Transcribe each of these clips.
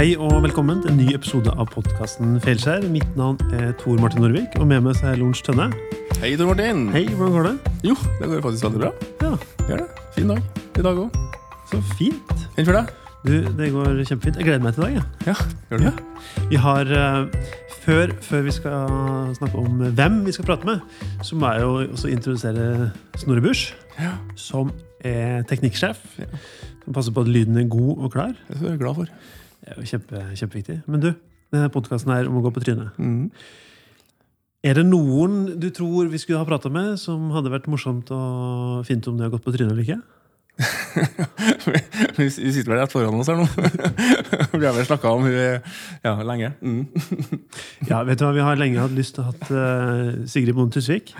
Hei og velkommen til en ny episode av podkasten Feilskjær. Mitt navn er Tor Martin Norvik, og med meg så er Lorentz Tønne. Hei, Tor Martin. Hei, hvordan går det? Jo, det går faktisk veldig bra. Ja, Gjør det. Fin dag i dag òg. Så fint. Fint for deg? Du, det går kjempefint. Jeg gleder meg til i dag. Ja. Ja, gjør det? Vi har, eh, før, før vi skal snakke om hvem vi skal prate med, så må jeg jo også introdusere Snorre Busch, Ja, som er teknikksjef. Ja. Som passer på at lyden er god og klar. det er jeg glad for. Det er jo kjempe, kjempeviktig. Men du, denne podkasten her om å gå på trynet. Mm. Er det noen du tror vi skulle ha prata med, som hadde vært morsomt å finne ut om de har gått på trynet eller ikke? vi sitter vel rett foran oss her nå. vi har vel snakka om henne ja, lenge. Mm. Ja, vet du hva, Vi har lenge hatt lyst til å ha eh, Sigrid Bonde Tusvik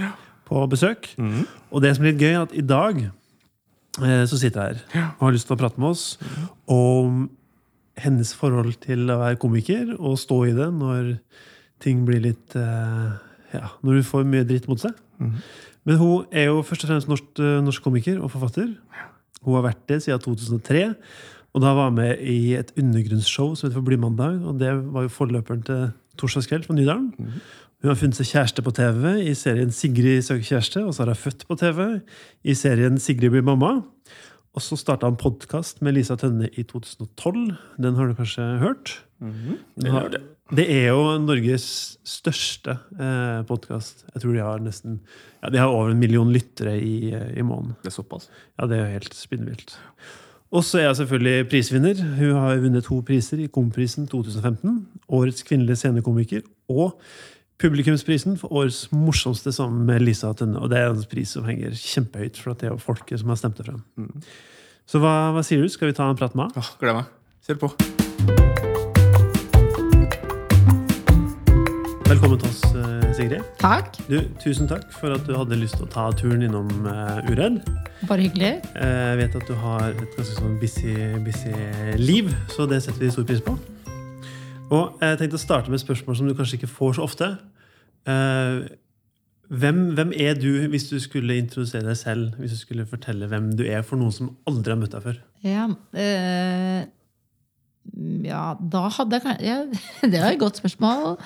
på besøk. Mm. Og det som er litt gøy, er at i dag eh, så sitter jeg her og har lyst til å prate med oss om hennes forhold til å være komiker og stå i det når ting blir litt eh, Ja, når du får mye dritt mot seg. Mm. Men hun er jo først og fremst norsk, eh, norsk komiker og forfatter. Hun har vært det siden 2003. Og da var hun med i et undergrunnsshow som heter For Blymandag. Og det var jo forløperen til Torsdagskveld på Nydalen. Hun har funnet seg kjæreste på TV i serien Sigrid søker kjæreste. Og så har hun født på TV i serien Sigrid blir mamma. Og så starta han podkast med Lisa Tønne i 2012. Den har du kanskje hørt? Den har, det er jo Norges største eh, podkast. Jeg tror de har nesten ja, De har over en million lyttere i, eh, i måneden. Det er såpass. Ja, det er jo helt spinnvilt. Og så er jeg selvfølgelig prisvinner. Hun har vunnet to priser i Komprisen 2015. Årets kvinnelige scenekomiker og publikumsprisen for årets morsomste sammen med Lisa Tønne. Og det er en pris som henger kjempehøyt, for at det er jo folket som har stemt det frem. Så hva, hva sier du? Skal vi ta en prat med henne? Ja, Gleder meg. Kjør på. Velkommen til oss, eh, Sigrid. Takk. Du, tusen takk for at du hadde lyst til å ta turen innom uh, Uredd. Bare hyggelig. Eh, Jeg vet at du har et ganske sånn busy, busy liv, så det setter vi stor pris på. Og jeg tenkte å starte med et spørsmål som du kanskje ikke får så ofte. Eh, Hvem, hvem er du hvis du skulle introdusere deg selv? Hvis du skulle fortelle hvem du er for noen som aldri har møtt deg før? Ja, eh, ja da hadde jeg kanskje Det var et godt spørsmål,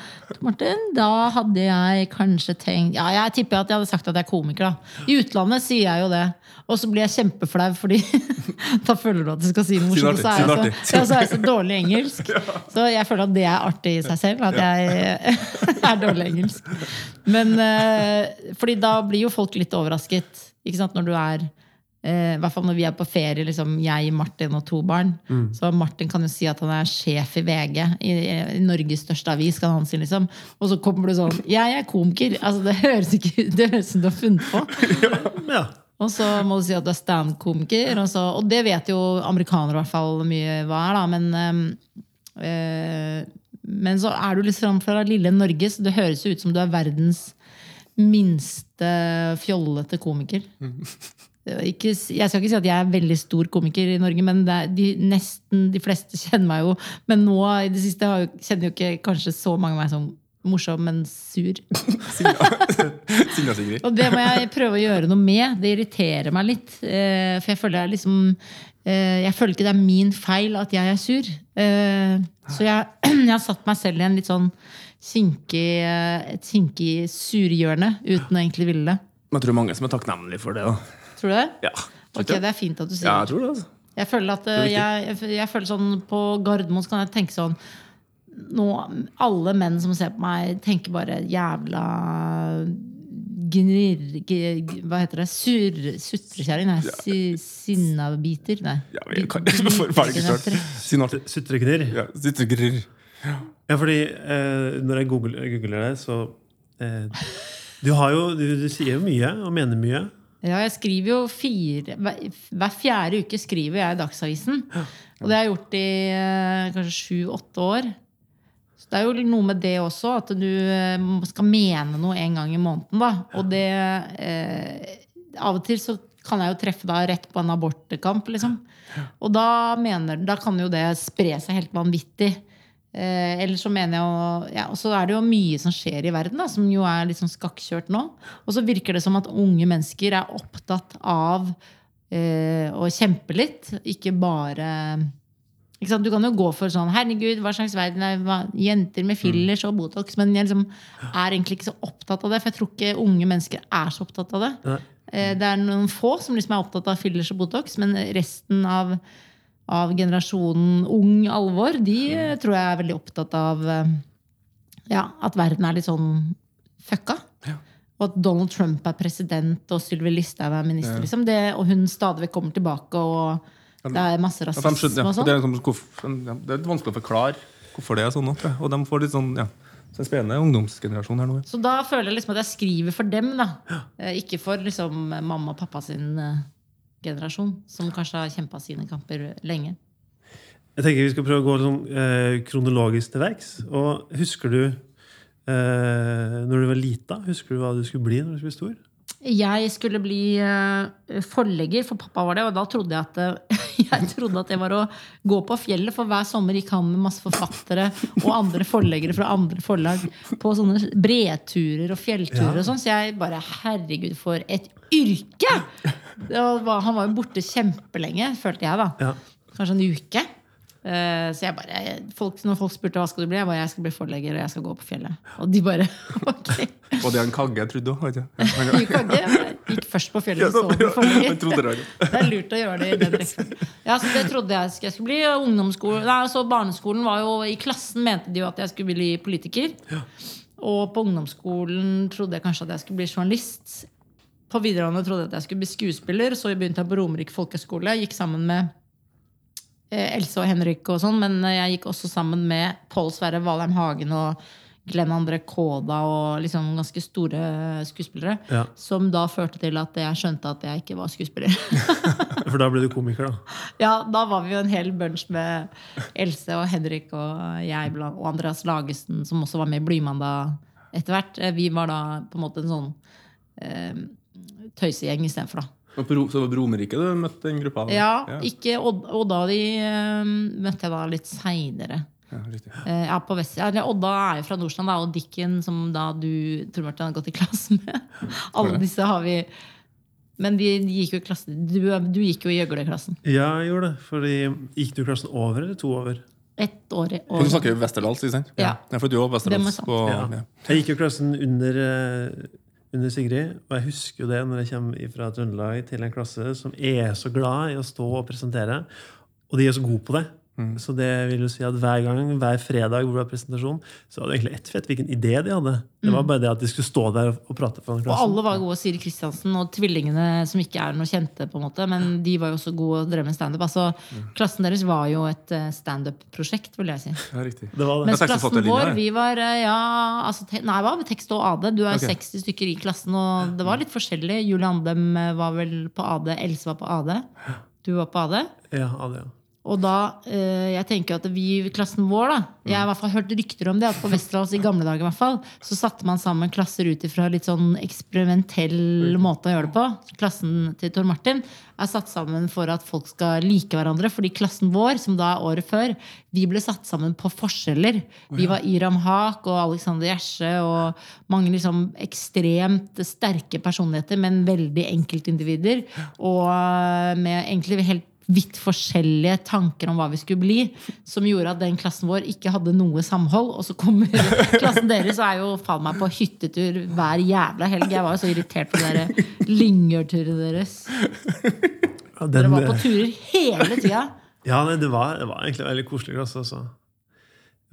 Martin. Da hadde jeg kanskje tenkt Ja, jeg tipper at jeg hadde sagt at jeg er komiker. da I utlandet sier jeg jo det. Og så blir jeg kjempeflau, fordi da føler du at du skal si noe morsomt. Så er så, ja, så er jeg så dårlig engelsk. Så jeg føler at det er artig i seg selv. At jeg er dårlig engelsk. Men eh, fordi da blir jo folk litt overrasket. Ikke sant, når du er I hvert fall når vi er på ferie, liksom, jeg, Martin og to barn. Så Martin kan jo si at han er sjef i VG, i, i Norges største avis. kan han si liksom. Og så kommer du sånn 'Jeg er komiker'. Altså, det høres ikke det høres ut som du har funnet på. Ja. Og så må du si at du er stand-komiker. Og, så- og det vet jo amerikanere i hvert fall mye hva er, da. Men, eh, men så er du liksom fra lille Norge, så det høres jo ut som du er verdens minste fjollete komiker. Er Ikke, jeg skal ikke si at jeg er veldig stor komiker i Norge, men er, de, nesten de fleste kjenner meg jo. Men nå i det siste har jo, kjenner jo ikke kanskje så mange meg som morsom, men sur. Sinna Sigrid. Og det må jeg prøve å gjøre noe med. Det irriterer meg litt. eh, For jeg føler, er liksom, eh, jeg føler ikke det er min feil at jeg er sur. Eh, Så jeg, jeg har satt meg selv i en litt sånn kinkig, eh, et kinkig surhjørne uten å egentlig ville det. Men jeg tror mange som er takknemlige for det. da. Tror du det? Ja, Ok, det er fint at du sier ja det. jeg tror det. altså. Jeg føler at eh, jeg, jeg, jeg føler sånn På Gardermoen så kan jeg tenke sånn nå, Alle menn som ser på meg, tenker bare jævla gnirr... Hva heter det? Sur, sutrekjerring? Nei, si, sinnabiter? Nei. Ja, kan. Sutreknirr. Ja, og grirr. Ja, fordi eh, når jeg googler, googler det, så eh, Du har jo du, du sier jo mye og mener mye. Ja, jeg skriver jo fire Hver, fjerde uke skriver jeg i Dagsavisen. Og det har jeg gjort i eh, kanskje sju-åtte år. Så det er jo noe med det også, at du eh, skal mene noe en gang i måneden. da. Og det eh, Av og til så kan jeg jo treffe deg rett på en abortkamp, liksom. Og da, mener, da kan jo det spre seg helt vanvittig. Eh, eller så mener jeg ja, Og så er det jo mye som skjer i verden, da, som jo er litt sånn skakkjørt nå. Og så virker det som at unge mennesker er opptatt av eh, å kjempe litt, ikke bare Ikke sant? Du kan jo gå for sånn Herregud, hva slags verden er hva, jenter med fillers og Botox? Men jeg liksom er egentlig ikke så opptatt av det, for jeg tror ikke unge mennesker er så opptatt av det. Eh, Det er noen få som liksom er opptatt av fillers og Botox, men resten av, av generasjonen ung alvor, de eh, tror jeg er veldig opptatt av eh, ja, at verden er litt sånn fucka. Og at Donald Trump er president, og Sylvi Listhaug er minister. Liksom. Det, og hun stadig vekk kommer tilbake, og det er masse rasisme ja, og sånn. det, liksom, det er vanskelig å forklare hvorfor det er sånn. Og de får litt sånn, ja, så en spennende ungdomsgenerasjon her nå. ja. Så da føler jeg liksom at jeg skriver for dem, da. Eh, Ikke for liksom mamma og pappa sin generasjon, som kanskje har kjempa sine kamper lenge. Jeg tenker Vi skal prøve å gå sånn, eh, kronologisk til verks. Og husker du eh, når du var lita, husker du hva du skulle bli når du skulle bli stor? Jeg skulle bli eh, forlegger, for pappa var det. Og da trodde jeg at eh, jeg trodde at det var å gå på fjellet. For hver sommer gikk han med masse forfattere og andre forleggere fra andre forlag på sånne breturer og fjellturer. og sånn, Så jeg bare Herregud, for et yrke! Var, han var jo borte kjempelenge, følte jeg, da. Ja. Kanskje en uke. Eh, Så jeg bare, folk, når folk spurte hva skal du bli, jeg bare jeg skal bli forlegger og jeg skal gå på fjellet. Og de bare ok. Og det er en kagge, jeg trodde òg. Gikk. Jeg Gikk først på fjellet, så på forlegger. Det. Det er lurt å gjøre det i den rekkefølgen. Ja, så det trodde jeg jeg skulle bli. Og Ungdomsskolen, nei, så barneskolen var jo I klassen mente de jo at jeg skulle bli politiker. Og på ungdomsskolen trodde jeg kanskje at jeg skulle bli journalist. På videregående trodde jeg at jeg skulle bli skuespiller. Så begynte jeg på Romerike folkehøgskole. Gikk sammen med Else og Henrik og sånn, men jeg gikk også sammen med Pål Sverre Valheim Hagen og Glenn André Kåda og liksom ganske store skuespillere. Ja. Som da førte til at jeg skjønte at jeg ikke var skuespiller. For da ble du komiker, da. ja, Da var vi jo en hel bunch med Else og Henrik og jeg og Andreas Lagesen, som også var med i Blymandag etter hvert. Eh, Vi var da på en måte en sånn eh, tøysegjeng istedenfor, da. Og på Så det var på Romerike du møtte den gruppa? Ja, ja. ikke Odd- Odda de eh, møtte jeg da litt seinere. ja. Eh, ja, på Vest, ja, Odda er jo fra Nordstrand, og Dikken, som da du Tor Martin har gått i klasse med. Alle disse har vi Men de, de gikk jo i klasse Du, du gikk jo i gjøgleklassen. Ja, jeg gjorde det. Fordi Gikk du klassen over eller to over? Ett år i For du snakker jo Westerdals, ikke sant? Ja. for du er sant. På, Ja. ja. Jeg gikk jo klassen under, eh, under Sigrid, og jeg husker jo det når jeg kommer fra Trøndelag til en klasse som er så glad i å stå og presentere. Og de er så gode på det. Mm. Så det vil jo si at hver gang, hver fredag hvor det var presentasjon, så var det egentlig ett fett hvilken idé de hadde. Det var bare det at de skulle stå der og, og prate foran Og alle var gode. Siri Kristiansen og tvillingene, som ikke er noe kjente, på en måte, men de var jo også gode og drev med standup. Altså, klassen deres var jo et eh, standup-prosjekt, vil jeg si. ja, riktig. Det var det. Mens klassen vår, vi var eh, ja, altså, Nei, det var tekst og AD. Du er okay. 60 stykker i klassen, og det var litt forskjellig. Julie Andem eh, var vel på AD, Else var på AD. Du var på AD. Ja, AD, ja. Og da, eh, jeg tenker at vi i klassen vår da, Jeg har i hvert fall hørt rykter om det, at på Westerdals i gamle dager i hvert fall, så satte man sammen klasser ut ifra litt sånn eksperimentell måte å gjøre det på. Klassen til Tor Martin er satt sammen for at folk skal like hverandre. Fordi klassen vår, som da er året før, vi ble satt sammen på forskjeller. Vi var Iram Haak og Alexander Gjersje og mange liksom ekstremt sterke personligheter, men veldig enkeltindivider. Og eh, med egentlig helt vidt forskjellige tanker om hva vi skulle bli, som gjorde at den klassen vår ikke hadde noe samhold. Og så kommer klassen deres og er jo faen meg på hyttetur hver jævla helg. Jeg var jo så irritert på dere der Lyngør-turene deres. Ja, Dere var på turer hele tida. ja nei, det, var, det var egentlig en veldig koselig klasse. også.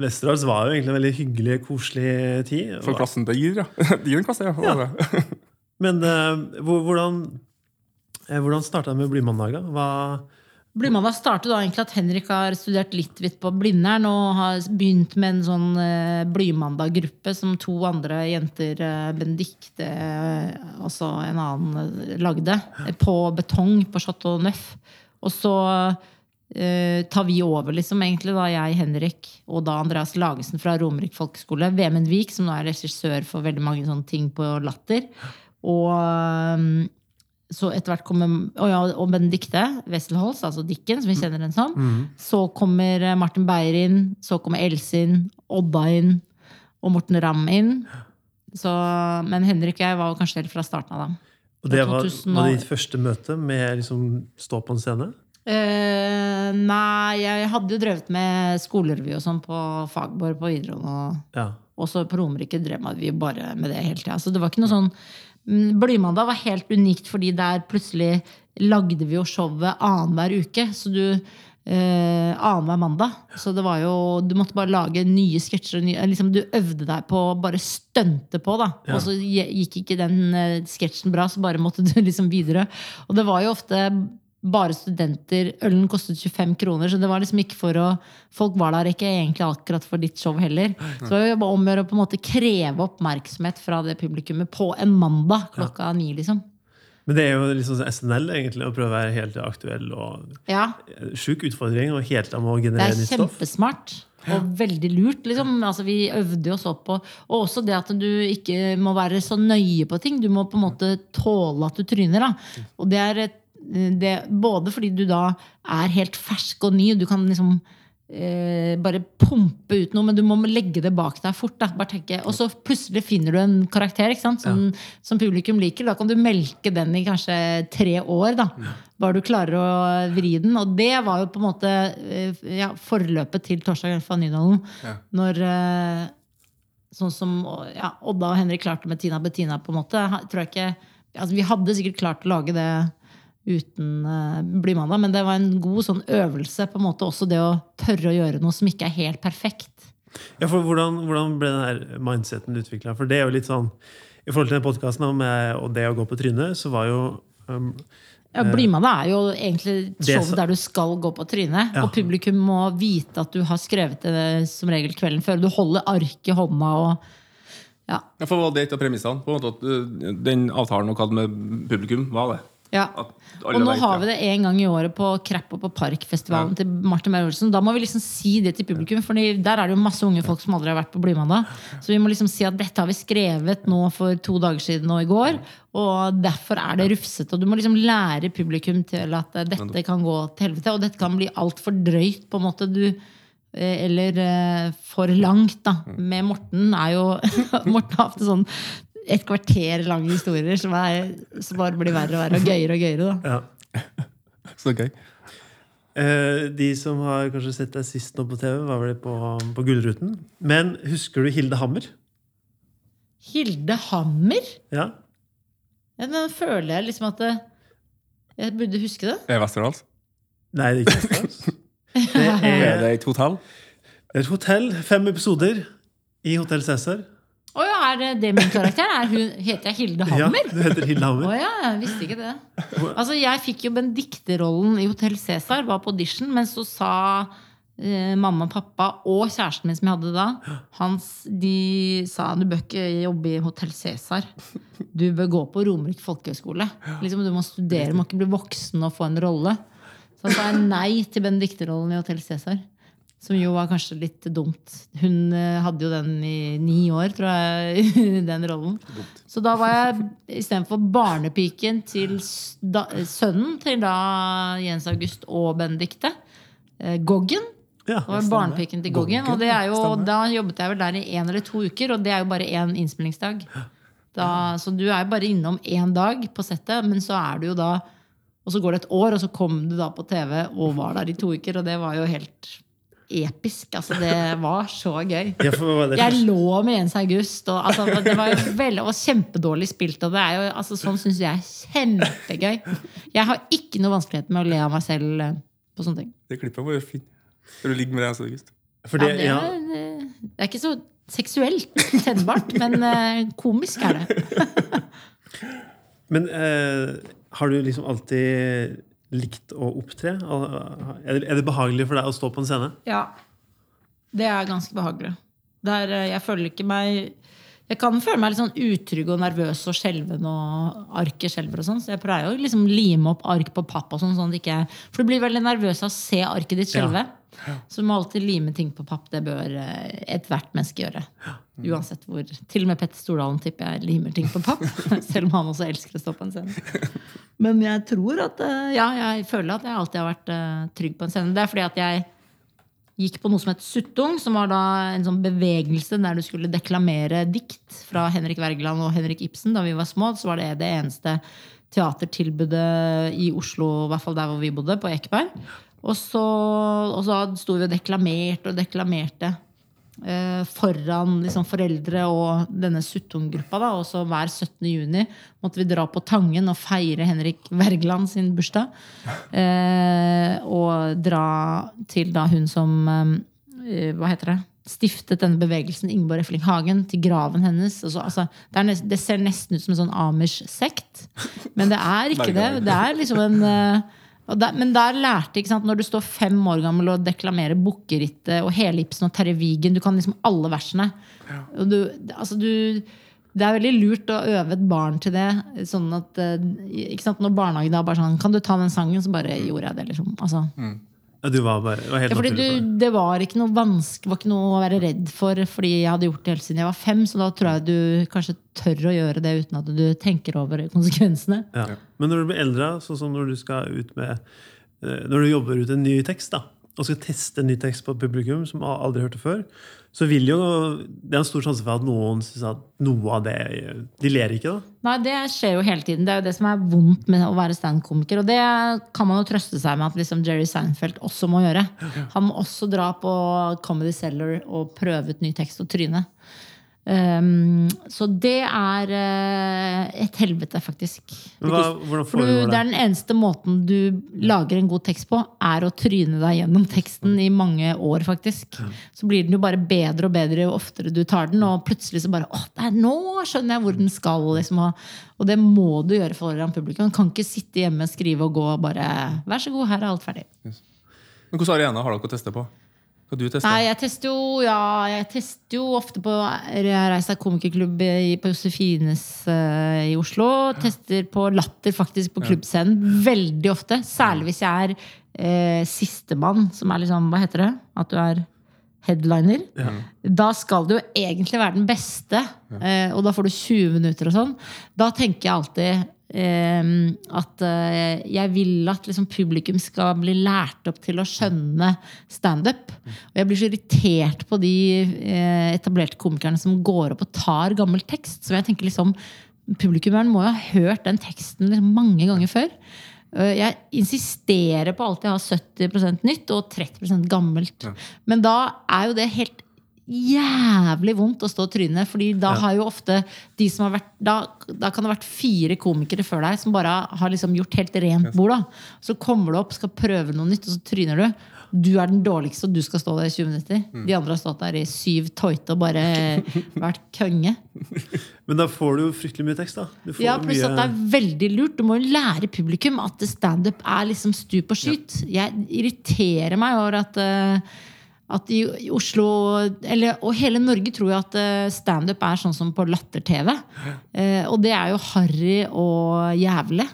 Westerdals var jo egentlig en veldig hyggelig, koselig tid. For klassen til Gir, ja. Gir en klasse, ja. Ja. Men uh, hvordan, eh, hvordan starta det med Blymandager? Hva Blymandag startet da egentlig at Henrik har studert litt vidt på Blindern og har begynt med en sånn eh, Blymandag-gruppe som to andre jenter, eh, Benedicte eh, også en annen, eh, lagde. På betong på Chateau Neuf. Og så eh, tar vi over, liksom, egentlig, da jeg, Henrik og da Andreas Lagesen fra Romerike folkeskole. Vemund Vik, som nå er regissør for veldig mange sånne ting på Latter. Og eh, så etter hvert kommer og, ja, og Benedicte Wesselholz, altså Dickens, som vi kjenner henne som. Så kommer eh, Martin Beyer inn, så kommer Else inn, Odda inn og Morten Ramm inn. Så, men Henrik og jeg var kanskje helt fra starten av, da. Og det var, var ditt første møte med liksom stå på en scene? Uh, nei, jeg hadde jo drevet med skolerevy og sånn på Fagborg på videregående. Og Ja. også på Romerike drev vi bare med det hele tida. Så det var ikke noe sånn mm, Blymandag var helt unikt, fordi der plutselig lagde vi jo showet annenhver uke. Så du eh, Annenhver mandag. Så det var jo Du måtte bare lage nye sketsjer. Liksom, du øvde deg på bare stunte på, da. Ja. Og så gikk ikke den eh, sketsjen bra, så bare måtte du liksom videre. Og det var jo ofte bare studenter. Ølen kostet 25 kroner, så det var liksom ikke for å Folk var der ikke egentlig akkurat for ditt show heller. Så det var om å gjøre å på en måte kreve oppmerksomhet fra det publikummet på en mandag klokka ni, liksom. Men det er jo liksom sånn SNL, egentlig, å prøve å være helt aktuell. og Ja, Sjuk utfordring, og helt om å det generere er nytt stoff. kjempesmart. Og veldig lurt. liksom. Altså, vi øvde oss opp på Og også det at du ikke må være så nøye på ting. Du må på en måte tåle at du tryner. da. Og det er et, det, både fordi du da er helt fersk og ny, og du kan liksom eh, bare pumpe ut noe, men du må legge det bak deg fort. Da. Bare tenke, og så plutselig finner du en karakter ikke sant? Som, som publikum liker. Da kan du melke den i kanskje tre år. da. Bare du klarer å vri den. Og det var jo på en måte eh, ja, forløpet til Torstein fra Nydalen. Ja. Når eh, sånn som ja, Odda og Henrik klarte med Tina Bettina, på en måte. tror jeg ikke, altså Vi hadde sikkert klart å lage det uten uh, Blymandag, men det var en god sånn øvelse. på en måte Også det å tørre å gjøre noe som ikke er helt perfekt. Ja, for hvordan, hvordan ble den her mindseten utvikla? For det er jo litt sånn I forhold til den podkasten og det å gå på trynet, så var jo um, Ja, Blymandag er jo egentlig show der du skal gå på trynet. Ja. Og publikum må vite at du har skrevet det som regel kvelden før. Du holder arket i hånda og Ja. Ja, for var det et av premissene? På en måte at Den avtalen dere hadde med publikum, var det? Ja. Og nå har vi det en gang i året på Krapp og på Parkfestivalen til Martin Beyer-Olsen. Da må vi liksom si det til publikum, for der er det jo masse unge folk som aldri har vært på Blymandag. Så vi må liksom si at dette har vi skrevet nå for to dager siden og i går. Og derfor er det rufsete. Og du må liksom lære publikum til at eh, dette kan gå til helvete. Og dette kan bli altfor drøyt, på en måte. Du eh, eller eh, for langt, da. Med Morten er jo Morten har ofte sånn et kvarter lange historier som, er, som bare blir verre og verre og gøyere og gøyere. da ja. Så gøy. Eh, De som har kanskje sett deg sist nå på TV, var vel på, på Gullruten. Men husker du Hilde Hammer? Hilde Hammer? Ja? Ja, men føler jeg liksom at det, jeg burde huske det. Er det Westerdals? Nei, det er ikke Westerdals. Det Er er det et hotell? et hotell. Fem episoder i Hotell Cæsar. Å ja, er det, min karakter? Er hun, heter jeg Hilde Hammer? Ja, du heter Hilde Hammer. Hammer. ja, jeg visste ikke det. Altså, Jeg fikk jo Benedicte-rollen i Hotell Cæsar, var på audition, men så sa eh, mamma og pappa og kjæresten min som jeg hadde da, hans, de sa du bør ikke jobbe i Hotell Cæsar. Du bør gå på Romerike folkehøgskole. Liksom, du må studere, du må ikke bli voksen og få en rolle. Så han sa jeg nei til Benedicte-rollen i Hotell Cæsar. Som jo var kanskje litt dumt. Hun eh, hadde jo den i ni år, tror jeg, den rollen. Så da var jeg istedenfor barnepiken til da, sønnen til da Jens August og Benedicte. Eh, Goggen. Ja, var barnepiken til Goggen. Og det jo, da jobbet jeg vel der i én eller to uker, og det er jo bare én innspillingsdag. Da, så du er jo bare innom én dag på settet, men så er du jo da Og så går det et år, og så kom du da på TV og var der i to uker, og det var jo helt episk. Altså, det var så gøy. Jeg lå med Jens August, og altså, det var veldig, og kjempedårlig spilt. Og det er jo, altså, sånn syns jeg er kjempegøy. Jeg har ikke noe vanskelighet med å le av meg selv eh, på sånne ting. Det klippet var jo fint. Du ligger med altså, August? For det, Ja, det, er, ja. det er ikke så seksuelt tennbart, men eh, komisk er det. Men eh, har du liksom alltid likt å opptre? Er det, behagelig for deg å stå på en scene? Ja. Det er ganske behagelig. Der, eh, jeg føler ikke meg Jeg kan føle meg litt sånn utrygg og nervøs og skjelven og arket skjelver og sånn, så jeg pleier å liksom lime opp ark på papp og sånn, sånn ikke For du blir veldig nervøs av å se arket ditt skjelve. Så du må alltid lime ting på papp. Det bør eh, ethvert menneske gjøre. Uansett hvor. Til og med Petter Stordalen tipper jeg limer ting på papp. Selv om han også elsker å stå på en scene. Men jeg tror at eh, Ja, jeg føler at jeg alltid har vært eh, trygg på en scene. Det er fordi at jeg gikk på noe som het Suttung, som var da en sånn bevegelse der du skulle deklamere dikt fra Henrik Wergeland og Henrik Ibsen da vi var små. Så var det det eneste teatertilbudet i Oslo, i hvert fall der hvor vi bodde, på Ekeberg. Og så, og så sto vi og deklamerte og deklamerte foran liksom, foreldre og denne Suttung-gruppa. Og så hver 17. juni måtte vi dra på Tangen og feire Henrik Wergeland sin bursdag. Eh, og dra til da hun som eh, Hva heter det? Stiftet denne bevegelsen, Ingeborg Efling Hagen, til graven hennes. Så, altså, det, nest, det ser nesten ut som en sånn Amish-sekt, men det er ikke det. Det er liksom en eh, der, men der lærte, ikke sant, når du står fem år gammel og deklamerer Bukkerittet og hele Ibsen og Terje Vigen Du kan liksom alle versene. Og du, altså du, det er veldig lurt å øve et barn til det. Sånn at, eh, ikke sant, Når barnehagen da bare sånn Kan du ta den sangen? Så bare gjorde jeg det. liksom. Altså, Ja, du var bare, var helt ja, fordi du, det var ikke noe vanske, var ikke noe å være redd for, fordi jeg hadde gjort det helt siden jeg var fem. Så da tror jeg du kanskje tør å gjøre det uten at du tenker over konsekvensene. Ja. Men når du blir eldre, sånn som når du skal ut med eh, Når du jobber ut en ny tekst, da, og skal teste en ny tekst på et publikum som aldri hørte før, så vil jo Det er en stor sjanse for at noen syns at noe av det De ler ikke, da. Nei, det skjer jo hele tiden. Det er jo det som er vondt med å være standup-komiker. Og det kan man jo trøste seg med at liksom Jerry Seinfeld også må gjøre. Han må også dra på Comedy Cellar og prøve ut ny tekst og tryne. Um, så det er uh, et helvete, faktisk. Hva, hvordan foregår det det? er den eneste måten du lager en god tekst på, er å tryne deg gjennom teksten i mange år, faktisk. Så blir den jo bare bedre og bedre jo oftere du tar den, og plutselig så bare åh, det er nå skjønner jeg hvor den skal. Liksom, og, og det må du gjøre foran publikum. Du kan ikke sitte hjemme, skrive og gå og bare Vær så god, her er alt ferdig. Men Hvilken arena har dere å teste på? Skal du teste? Nei, jeg tester jo, ja, jeg tester jo ofte på Reisa komikerklubb på Josefines uh, i Oslo. Tester på Latter, faktisk, på klubbscenen. Veldig ofte. Særlig hvis jeg er uh, sistemann, som er liksom Hva heter det? At du er headliner. Da skal du jo egentlig være den beste, uh, og da får du 20 minutter og sånn. Da tenker jeg alltid at eh, jeg vil at liksom, publikum skal bli lært opp til å skjønne standup. Og jeg blir så irritert på de eh, etablerte komikerne som går opp og tar gammel tekst. Så jeg tenker liksom Publikummeren må jo ha hørt den teksten liksom mange ganger før. Øh, Jeg insisterer på alltid å ha 70% nytt og 30% gammelt. Men da er jo det helt jævlig vondt å stå og tryne. Fordi da har jo ofte de som har vært Da, da kan det ha vært fire komikere før deg som bare har liksom gjort helt rent bord. da Så kommer du opp, skal prøve noe nytt, og så tryner du. Du er den dårligste, og du skal stå der i 20 minutter. De andre har stått der i syv tøyte og bare vært konge. Men da får du jo fryktelig mye tekst, da. Du får Ja, pluss mye... at det er veldig lurt. Du må jo lære publikum at standup er liksom stup og skyt. Jeg irriterer meg over at, eh, at i Oslo eller, og hele Norge tror jo at eh, standup er sånn som på latter-TV. Eh, og det er jo harry og jævlig.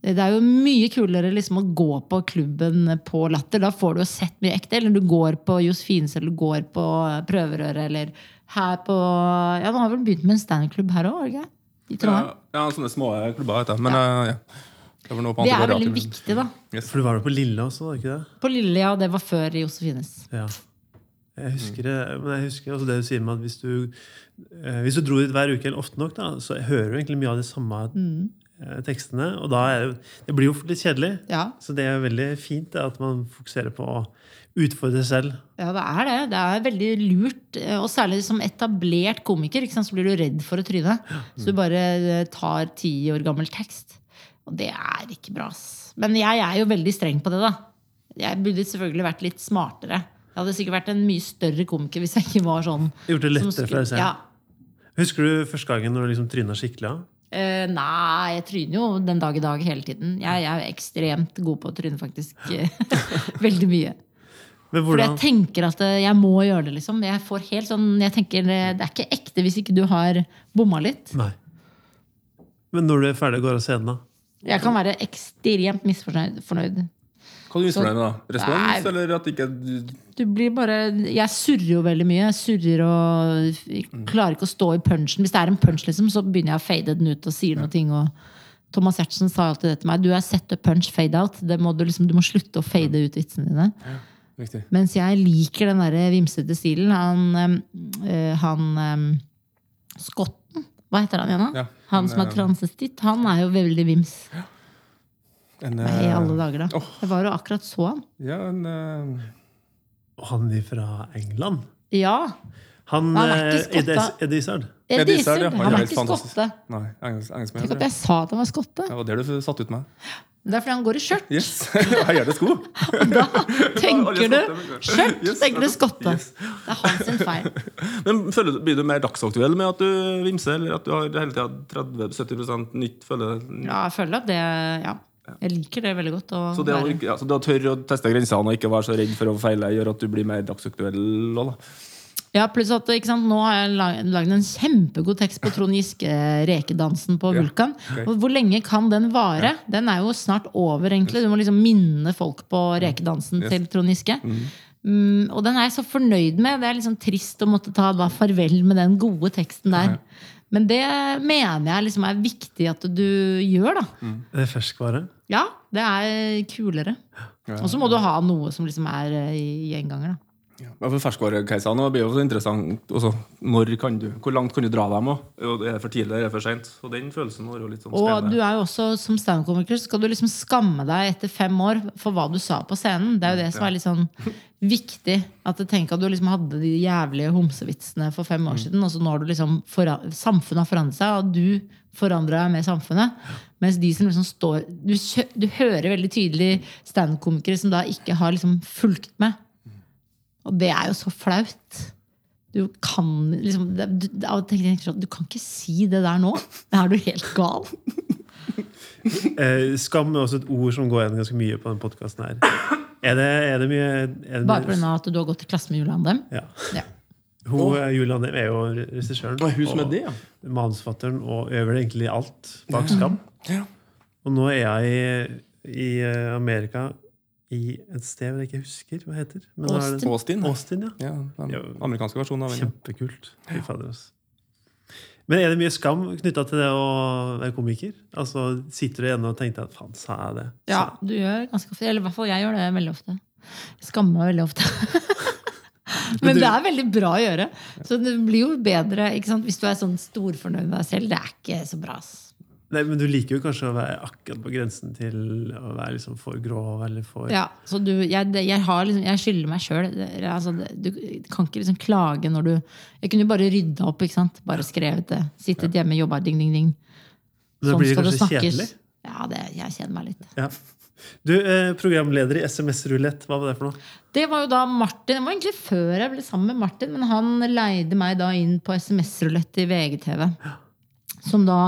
Det er jo mye kulere liksom å gå på klubben på Latter. Da får du jo sett mye ekte. Eller du går på Josefines eller du går på Prøverøret eller her på Ja, nå har vel begynt med en standup-klubb her òg, ikke I Ja, Trondheim. ja, sånne små klubber heter det. Men eh, ja. Det, var Det er veldig viktig, da. Yes. For du var jo på Lille også, var det ikke det? På Lille, ja. Det var før Josefines. Ja. Jeg husker det, men jeg husker også det du sier med at hvis du, eh, hvis du dro dit hver uke eller ofte nok, da, så hører du egentlig mye av de samme mm. tekstene. Og da er det, det blir jo fort litt kjedelig. Ja. Så det er veldig fint at man fokuserer på å utfordre selv. ja, det er det. Det er veldig lurt. eh, Og særlig som etablert komiker sant, så blir du redd for å tryne. Så du bare eh, tar ti år gammel tekst. Og det er ikke bra. Men jeg er jo veldig streng på det, da. Jeg burde selvfølgelig vært litt smartere. Jeg hadde sikkert vært en mye større komiker hvis jeg ikke var sånn. Gjort det lettere for deg selv. Ja. Husker du første gangen når du liksom tryna skikkelig? av? Uh, nei, jeg tryner jo den dag i dag hele tiden. Jeg, jeg er ekstremt god på å tryne, faktisk. Veldig mye. Men Fordi jeg tenker at eh, jeg må gjøre det, liksom. Jeg får helt sånn, jeg tenker eh, Det er ikke ekte hvis ikke du har bomma litt. Nei. Men når du er ferdig går av scenen, da? Jeg kan være ekstremt misfornøyd. fornøyd. Hva er du misfornøyd med, da? Respons, Nei. eller at ikke du blir bare Jeg surrer jo veldig mye. Jeg surrer og jeg klarer ikke å stå i punchen. Hvis det er en punch, liksom, så begynner jeg å fade den ut og sier noe. ting, Thomas Giertsen sa alltid det til meg. Du er set up punch, fade out. Det må du, liksom, du må slutte å fade ut vitsene dine. Riktig. Mens jeg liker den der vimsete stilen. Han, øh, han øh, skotten Hva heter han igjen. Ja, han han som er transestitt. Han er jo veldig vims. En, Nei, i eh, alle dager, da. Oh. Jeg var jo akkurat så han. Ja, en uh... Han er fra England. Ja. Han, Han er ikke skotte. Ed-. Izzard. Ed Izzard, ja. Han Han er ikke skotte. Nei, engelsk, engelskmenn. Tenk at jeg sa at han var skotte. Ja, og det er du satt ut med. Det er fordi han går i skjørt. Yes! Jeg gjør det sko. Da tenker du skjørt, Yes, tenker du skotte. Yes. Det er hans sin feil. Men føler du, Blir du mer dagsaktuell med at du vimser, eller at du har hele tida 30-70 nytt? følge? Ja, jeg føler at det Ja. Jeg liker det veldig godt. Så det å, ja, så det å tørre å teste grensene og ikke være så redd for å feile, gjør at du blir mer dagsaktuell? òg, da. Ja, pluss at sant, Nå har jeg lag- lagd en kjempegod tekst på Trond Giske-rekedansen på Vulkan. Ja, okay. hvor lenge kan den vare? Den er jo snart over, egentlig. Du må liksom minne folk på rekedansen Yes. til Trond Giske. Mm, og den er jeg så fornøyd med. Det er liksom trist å måtte ta da farvel med den gode teksten der. Men det mener jeg liksom er viktig at du gjør, da. Det er ferskvare. Ja, det er kulere. Og så må du ha noe som liksom er eh, i gjenganger, da. Ja, for Ferskvarekeisene blir jo så interessant. Også, når kan du, hvor langt kan du dra dem? også? Er det for tidlig eller er det for seint? Og den følelsen var jo litt sånn Og du er jo også som standup-komiker skal du liksom skamme deg etter fem år for hva du sa på scenen. Det er jo det som er litt sånn viktig. At du tenker at du liksom hadde de jævlige homsevitsene for fem år siden, og så nå har du liksom samfunnet har forandret seg, og du forandrer deg med samfunnet. Mens de som liksom står Du, du hører veldig tydelig standup-komikere som da ikke har liksom fulgt med. Og det er jo så flaut. Du kan liksom du, sånn, du kan ikke si det der nå. Er du helt gal. Eh, skam er også et ord som går igjen ganske mye på denne podkasten her. Er det, er det mye er det Bare pga. at du har gått i klasse med Julie Andem? Ja. Ja. Hun, eh, Julie Andem er jo regissøren og det, ja. manusforfatteren og øver egentlig alt bak Skam. Ja. Og nå er jeg i, i eh, Amerika, i et sted jeg ikke husker hva heter. Men er det- Austin. Austin, ja. Ja, den amerikanske versjonen av den. Kjempekult. Fy fader, ass. Men er det mye skam knytta til det å være komiker? Altså, Sitter du igjen og tenker at faen, sa jeg det? Ja, du gjør ganske ofte. Eller i hvert fall jeg gjør det veldig ofte. Jeg skammer meg veldig ofte. Men det er veldig bra å gjøre. Så det blir jo bedre ikke sant? hvis du er sånn storfornøyd med deg selv. Det er ikke så bra. ass. Nei, men du liker jo kanskje å være akkurat på grensen til å være liksom for grov eller for Ja, så du, jeg, jeg, har liksom, jeg skylder meg sjøl. Altså, du kan ikke liksom klage når du Jeg kunne jo bare rydda opp. ikke sant? Bare skrevet det. Sittet hjemme, jobba, ding, ding, ding. Sånn da blir det snakkes. kjedelig? Ja, det, jeg kjeder meg litt. Ja. Du, eh, programleder i SMS-rulett, hva var det for noe? Det var jo da Martin, det var egentlig før jeg ble sammen med Martin, men han leide meg da inn på SMS-rulett i VGTV. Som da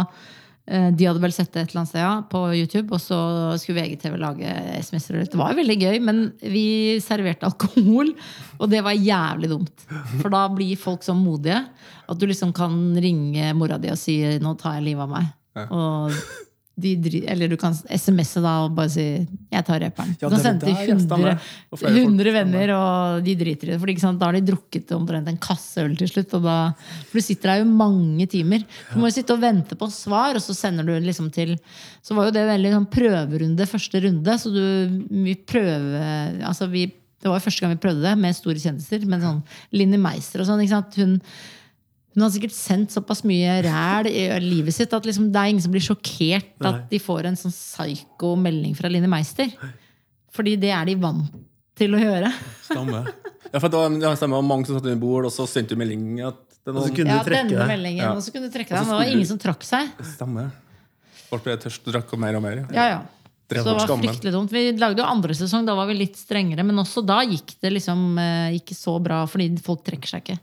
De hadde vel sett det et eller annet sted ja, på YouTube, og så skulle VGTV lage SMS-er. Det var jo veldig gøy, men vi serverte alkohol, og det var jævlig dumt. For da blir folk så modige at du liksom kan ringe mora di og si 'nå tar jeg livet av meg'. Og de, eller du kan SMS-e da og bare si 'jeg tar reperen'. Ja, du kan sende til 100, stemmer. Og flere folk. 100 venner, og de driter i det. For da har de drukket omtrent en kasse øl til slutt. Da, for du sitter der jo mange timer. Du må jo sitte og vente på svar, og så sender du liksom til Så var jo det veldig sånn prøverunde første runde. Så du vi prøve altså vi, Det var jo første gang vi prøvde det med store kjendiser. Med sånn Linni Meister og sånn. ikke sant? Hun hun har sikkert sendt såpass mye ræl i livet sitt at liksom, det er ingen som blir sjokkert Nei. at de får en sånn psyko melding fra Line Meister. Fordi det er de vant til å gjøre. Stemmer. Ja, for da, ja, stemmer. Mange som satt under bord, og så sendte du melding at den, Og så kunne Ja, du trekke denne meldingen, Ja. og så kunne du trekke deg. Det var ingen som trakk seg. Stemmer. Folk ble tørst og drakk mer og mer. Ja, ja. ja. Så det var fryktelig dumt. Vi lagde jo andre sesong, da var vi litt strengere. Men også da gikk det liksom eh, ikke så bra, fordi folk trekker seg ikke.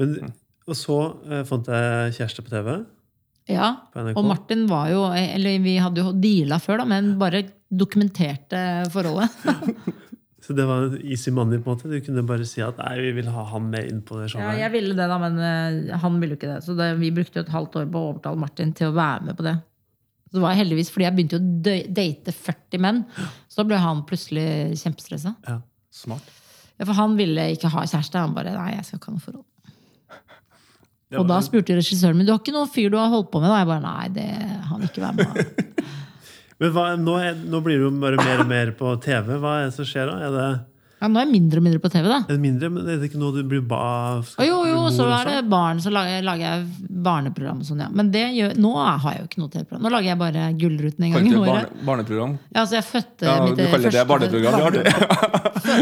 Men, og så eh, fant jeg kjæreste på TV. Ja, På Og Martin var jo Eller vi hadde jo deala før, da, men bare dokumenterte forholdet. Så det var easy money. på en måte Du kunne bare si at nei, vi vil ha han med inn på det Ja, jeg ville det, da, men uh, han ville jo ikke det. Så det, vi brukte jo et halvt år på å overtale Martin til å være med på det. Så det var heldigvis fordi jeg begynte å date 40 menn. Så da ble han plutselig kjempestressa. Ja. Smart. Ja, for han ville ikke ha kjæreste. Han bare nei, jeg skal ikke ha noe forhold. Det Og da spurte regissøren min du har ikke noen fyr du har holdt på med. Da? Jeg bare nei, det han vil ikke være med. Men hva, nå, er, nå blir det jo bare mer og mer på TV. Hva er det som skjer da? Er det, Ja, nå er jeg mindre og mindre på TV, da. er det mindre, men er det ikke noe du blir ba Skal, jo, jo, så er det barn. Så lager, lager jeg barneprogram og sånn, ja. Men det gjør, nå har jeg jo ikke noe TV-program. Nå lager jeg bare Gullruten en gang i året. barneprogram? Ja, altså jeg fødte Ja, mitt du kaller det første barneprogram? Det har du.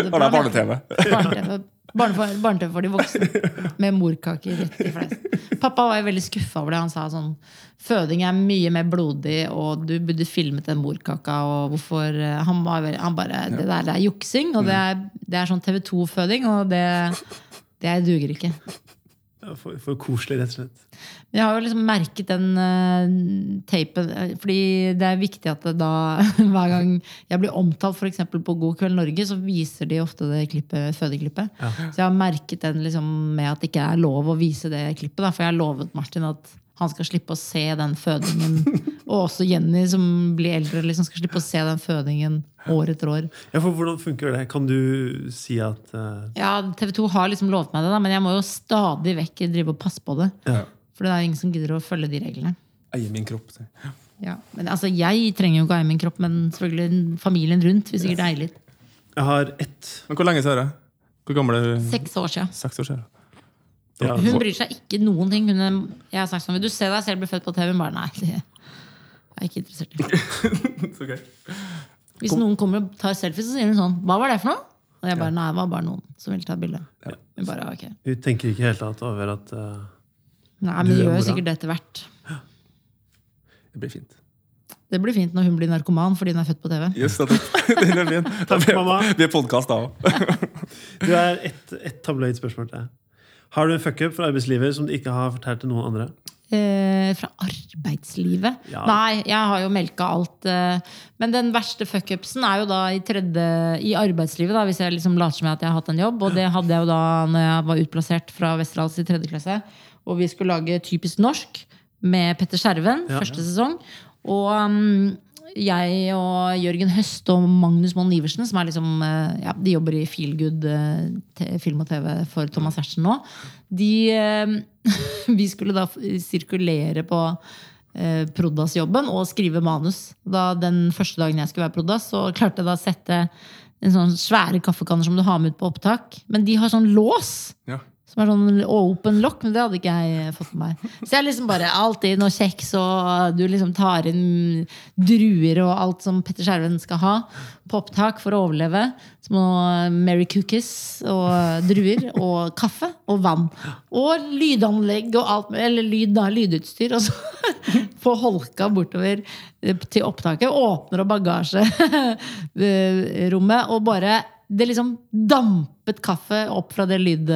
Har det ja. barne-TV? Barne-TV barne barne for de voksne. Med morkaker rett i fleisen. Pappa var jo veldig skuffa over det. Han sa sånn Føding er mye mer blodig, og du burde filmet den morkaka. Og hvorfor eh, Han, var han bare Det der det er juksing, og det er, det er sånn TV 2-føding, og det, det duger ikke. Ja, For, for koselig, rett og slett. Men Jeg har jo liksom merket den uh, tapen eh, Fordi det er viktig at da hver gang jeg blir omtalt for eksempel på God kveld Norge, så viser de ofte det klippet, fødeklippet. Så jeg har merket den liksom med at det ikke er lov å vise det klippet. Da, for jeg har lovet Martin at han skal slippe å se den fødingen. Og også Jenny, som blir eldre, liksom skal slippe å se den fødingen år etter år. Ja, for Hvordan funker det? Kan du si at uh... Ja, TV 2 har liksom lovet meg det, da, men jeg må jo stadig vekk drive og passe på det. Ja. For det er ingen som gidder å følge de reglene. Eie min kropp. jeg. Ja, men altså, Jeg trenger jo ikke eie min kropp, men selvfølgelig familien rundt. vil sikkert eie litt. Jeg har ett Men hvor lenge siden er det? Hvor gammel er du? Seks år siden. Seks år siden. Ja, Hun bryr seg ikke noen ting. Hun er, jeg har sagt sånn, Vil du se deg selv bli født på TV? Hun bare nei. Det er jeg ikke interessert i. okay. Hvis noen kommer og tar selfie, så sier hun sånn Hva var det for noe? Og jeg bare nei, det var bare noen som ville ta bilde. Hun bare, ok. Hun tenker ikke helt tatt over at uh, Nei, men du gjør jo sikkert det etter hvert. Det blir fint. Det blir fint når hun blir narkoman fordi hun er født på TV. Yes. Den er fin. Takk, mamma. Vi er podkast da òg. Du er ett et tabloid spørsmål til. Har du en fuckup fra arbeidslivet som du ikke har fortalt til noen andre? Eh, fra arbeidslivet? Ja. Nei, jeg har jo melka alt. Eh, men den verste fuckupsen er jo da i, tredje, i arbeidslivet, da, hvis jeg liksom later som jeg har hatt en jobb. Og det hadde jeg jo da når jeg var utplassert fra Westerdals i tredje klasse. Og vi skulle lage Typisk norsk med Petter Skjerven, Ja. første sesong. Og um, jeg og Jørgen Høst og Magnus Moen Iversen, som er liksom, eh, ja, de jobber i Feelgood eh, film og TV for Thomas Hertzen nå, de eh, Vi skulle da sirkulere på Prodas-jobben og skrive manus. Da Den første dagen jeg skulle være Prodas, så klarte jeg da å sette en sånn svære kaffekanner som du har med ut på opptak. Men de har sånn lås! Ja. Som er sånn open lock, men det hadde ikke jeg fått med meg. Så jeg liksom bare alltid noe kjeks, og du liksom tar inn druer og alt som Petter Skjerven skal ha på opptak for å overleve. Små Mary Cookies og druer og kaffe og vann. Og lydanlegg og alt, eller lyd, da, lydutstyr. Og så få holka bortover til opptaket. Åpner opp bagasjerommet og bare det liksom dampet kaffe opp fra det lyd,